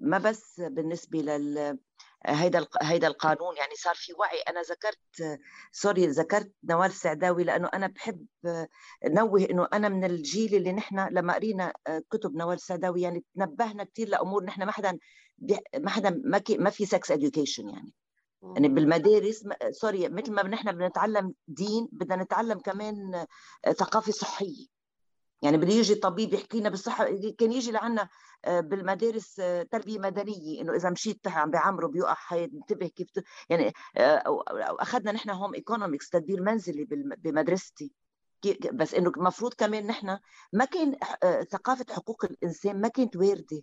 ما بس بالنسبة لل هيدا هيدا القانون يعني صار في وعي. أنا ذكرت sorry ذكرت نوال السعداوي لأنه أنا بحب نوه إنه أنا من الجيل اللي نحن لما قرينا كتب نوال السعداوي يعني تنبهنا كثير لأمور نحن ما حدا ما حدا ما, ما في sex education يعني. يعني بالمدارس sorry مثل ما نحن بنتعلم دين بدنا نتعلم كمان ثقافة صحية. يعني بده يجي طبيب يحكي لنا بالصحة كان يجي لعنا آه، بالمدارس آه، تربية مدنية إنه إذا مشيت عم بيعمروا بيوقع حيط انتبه كيف يعني آه، أخذنا نحن هوم ايكونومكس تدبير منزلي بمدرستي. بس إنه المفروض كمان نحن ما كان ثقافة حقوق الإنسان ما كانت واردة.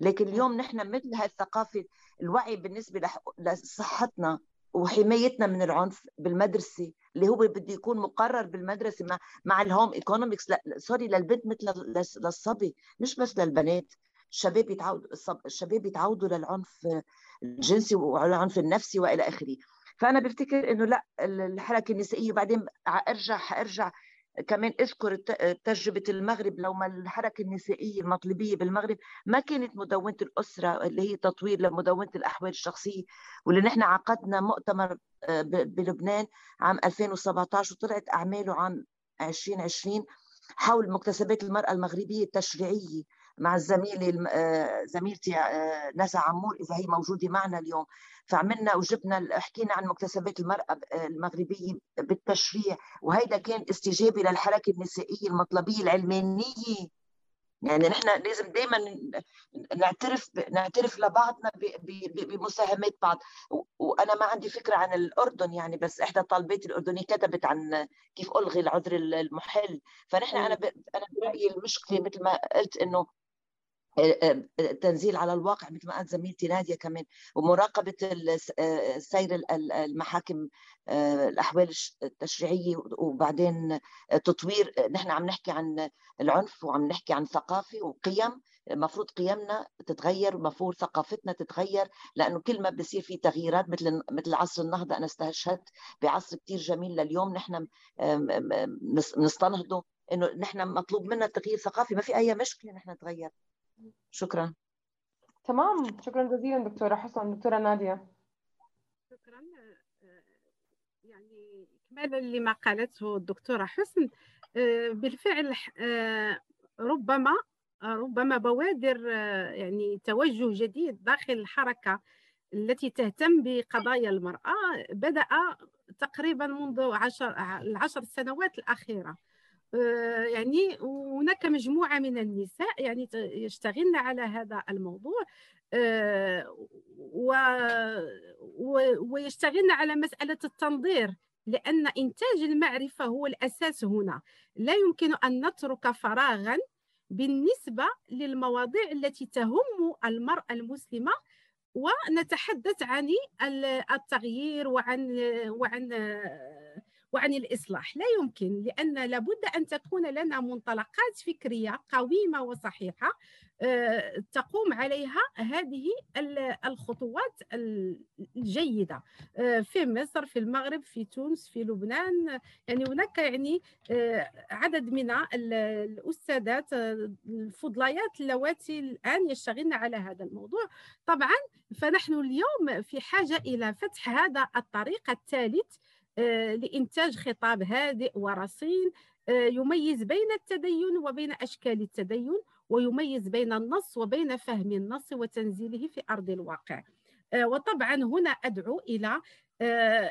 لكن اليوم نحن مثل هاي الثقافة الوعي بالنسبة لصحتنا وحمايتنا من العنف بالمدرسة اللي هو بده يكون مقرر بالمدرسة مع مع ال home economics لا sorry للبنت مثل للصبي مش بس للبنات. الشباب يتعودوا الشباب يتعودوا للعنف الجنسي والعنف النفسي وإلى آخره. فأنا بفتكر إنه لا الحركة النسائية وبعدين أرجع أرجع كمان اذكر تجربة المغرب لو ما الحركة النسائية المطلبيه بالمغرب ما كانت مدونة الأسرة اللي هي تطوير لمدونة الأحوال الشخصية واللي نحن عقدنا مؤتمر آه، بلبنان عام 2017 وطلعت أعماله عام 2020 حول مكتسبات المرأة المغربية التشريعية. مع الزميله آه، زميلتي آه، نسا عمور إذا هي موجودة معنا اليوم. فعملنا وجبنا حكينا عن مكتسبات المرأة المغربية بالتشريع وهيدا كان استجابة للحركة النسائية المطلبية العلمانية. يعني نحن لازم دائما نعترف نعترف لبعضنا بمساهمات بعض. وأنا ما عندي فكرة عن الأردن يعني بس إحدى طالباتي الأردنية كتبت عن كيف ألغي العذر المحل فنحن أنا أنا برأيي المشكلة مثل ما قلت إنه تنزيل على الواقع مثل ما قالت زميلتي نادية كمان ومراقبة سير المحاكم الأحوال التشريعية وبعدين تطوير نحن عم نحكي عن العنف وعم نحكي عن ثقافة وقيم المفروض قيمنا تتغير المفروض ثقافتنا تتغير لأنه كل ما بصير في تغييرات مثل مثل عصر النهضة أنا استشهدت بعصر كثير جميل لليوم نحن نستنهضه إنه نحن مطلوب منا تغيير ثقافي ما في أي مشكلة نحن نتغير. شكرا. تمام. شكرا جزيلا دكتورة حسن. دكتورة نادية. شكرا. يعني إكمالا لما قالته الدكتورة حسن. آه، بالفعل آه، ربما ربما بوادر آه، يعني توجه جديد داخل الحركة التي تهتم بقضايا المرأة بدأ تقريبا منذ عشر العشر سنوات الأخيرة. آه، يعني هناك مجموعة من النساء يعني يشتغلن على هذا الموضوع آه، ويشتغلن على مسألة التنظير لأن إنتاج المعرفة هو الأساس هنا. لا يمكن أن نترك فراغا بالنسبة للمواضيع التي تهم المرأة المسلمة ونتحدث عن التغيير وعن وعن وعن الإصلاح. لا يمكن لأن لابد أن تكون لنا منطلقات فكرية قويمة وصحيحة آه، تقوم عليها هذه الخطوات الجيدة. آه، في مصر في المغرب في تونس في لبنان يعني هناك يعني آه، عدد من الأستاذات الفضليات اللواتي الآن يشتغلن على هذا الموضوع. طبعا فنحن اليوم في حاجة إلى فتح هذا الطريق الثالث لإنتاج خطاب هادئ ورصين آه، يميز بين التدين وبين أشكال التدين ويميز بين النص وبين فهم النص وتنزيله في أرض الواقع. آه، وطبعا هنا أدعو إلى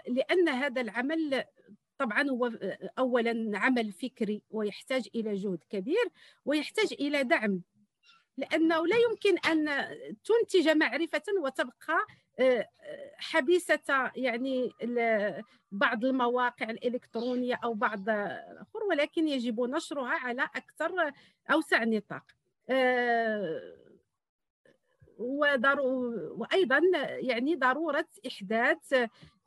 لأن هذا العمل طبعا هو اولا عمل فكري ويحتاج إلى جهد كبير ويحتاج إلى دعم لأنه لا يمكن أن تنتج معرفة وتبقى حبيسة يعني بعض المواقع الإلكترونية أو بعض آخر ولكن يجب نشرها على أكثر أوسع نطاق. آه، وأيضا يعني ضرورة إحداث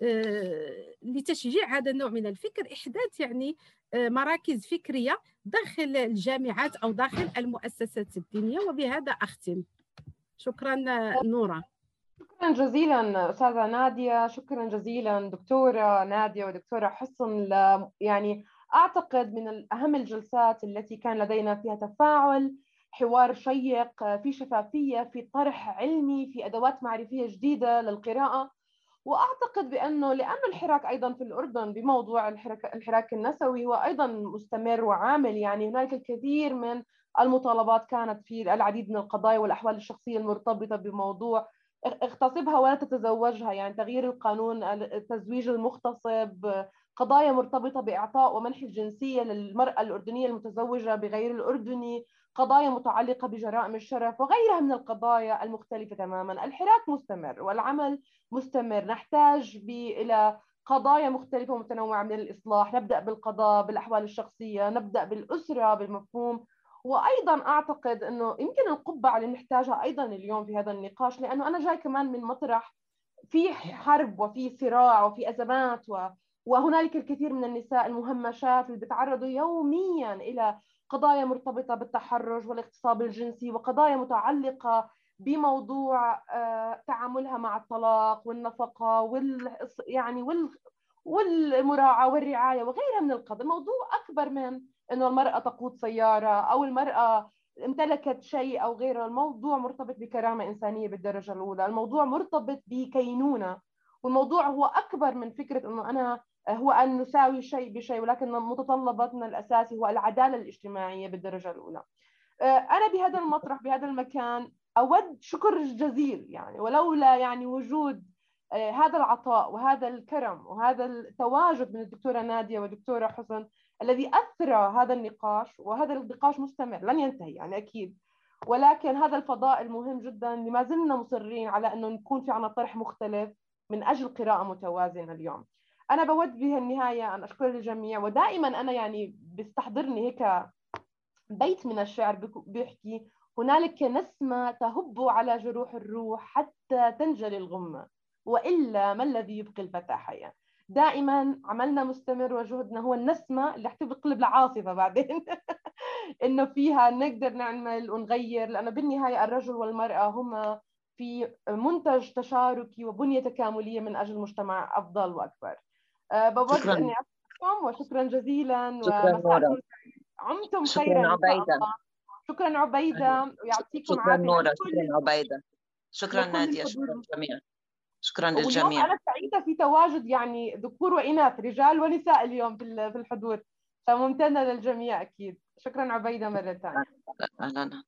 آه، لتشجيع هذا النوع من الفكر. إحداث يعني آه، مراكز فكرية داخل الجامعات أو داخل المؤسسات الدينية وبهذا أختم. شكرا نورة. شكرا جزيلا أستاذة نادية. شكرا جزيلا دكتورة نادية ودكتورة حسن. يعني أعتقد من أهم الجلسات التي كان لدينا فيها تفاعل حوار شيق في شفافية في طرح علمي في أدوات معرفية جديدة للقراءة. وأعتقد بأنه لأنه الحراك أيضا في الأردن بموضوع الحراك, الحراك النسوي هو أيضا مستمر وعامل يعني هناك الكثير من المطالبات كانت في العديد من القضايا والأحوال الشخصية المرتبطة بموضوع اغتصبها ولا تتزوجها يعني تغيير القانون التزويج المغتصب قضايا مرتبطة بإعطاء ومنح الجنسية للمرأة الأردنية المتزوجة بغير الأردني. قضايا متعلقة بجرائم الشرف وغيرها من القضايا المختلفة تماما. الحراك مستمر والعمل مستمر. نحتاج إلى قضايا مختلفة ومتنوعة من الإصلاح. نبدأ بالقضاء بالأحوال الشخصية نبدأ بالأسرة بالمفهوم. وأيضا أعتقد إنه يمكن القبعة اللي نحتاجها أيضا اليوم في هذا النقاش لأنه أنا جاي كمان من مطرح في حرب وفي صراع وفي أزمات و... وهنالك الكثير من النساء المهمشات اللي بيتعرضوا يوميا إلى قضايا مرتبطة بالتحرش والاغتصاب الجنسي وقضايا متعلقة بموضوع آه، تعاملها مع الطلاق والنفقة وال يعني وال والمراعاة والرعاية وغيرها من القضايا. موضوع أكبر من إنه المرأة تقود سيارة أو المرأة امتلكت شيء أو غيره. الموضوع مرتبط بكرامة إنسانية بالدرجة الأولى. الموضوع مرتبط بكينونة. والموضوع هو أكبر من فكرة إنه أنا هو أن نساوي شيء بشيء ولكن متطلباتنا الاساسي هو العدالة الاجتماعية بالدرجة الأولى. أنا بهذا المطرح بهذا المكان أود شكر جزيل يعني ولولا يعني وجود هذا العطاء وهذا الكرم وهذا التواجد من الدكتورة نادية والدكتورة حسن الذي أثرى هذا النقاش وهذا النقاش مستمر لن ينتهي يعني أكيد. ولكن هذا الفضاء المهم جدا لما زلنا مصرين على أنه نكون في عنا طرح مختلف من أجل قراءة متوازنة اليوم. أنا بود بها النهاية أن أشكر الجميع ودائما أنا يعني بيستحضرني هيك بيت من الشعر بيحكي هنالك نسمة تهب على جروح الروح حتى تنجلي الغمة وإلا ما الذي يبقي الفتى حيا دائما عملنا مستمر وجهدنا هو النسمة اللي حتقلب لعاصفه بعدين. إنه فيها نقدر نعمل ونغير لأنه بالنهاية الرجل والمرأة هما في منتج تشاركي وبنية تكاملية من أجل مجتمع أفضل وأكبر. أه بود اني اشكركم وشكرا جزيلا شكرا عمتم خيرا عبيدة. شكرا عبيدة. ويعطيكم شكرا نورا شكرا عبيدة. شكرا نادية. شكرا جميعا شكرا للجميع. أنا سعيدة في تواجد يعني ذكور وإناث رجال ونساء اليوم في الحضور. فممتنة للجميع أكيد. شكرا عبيدة مرة ثانية. أهلا.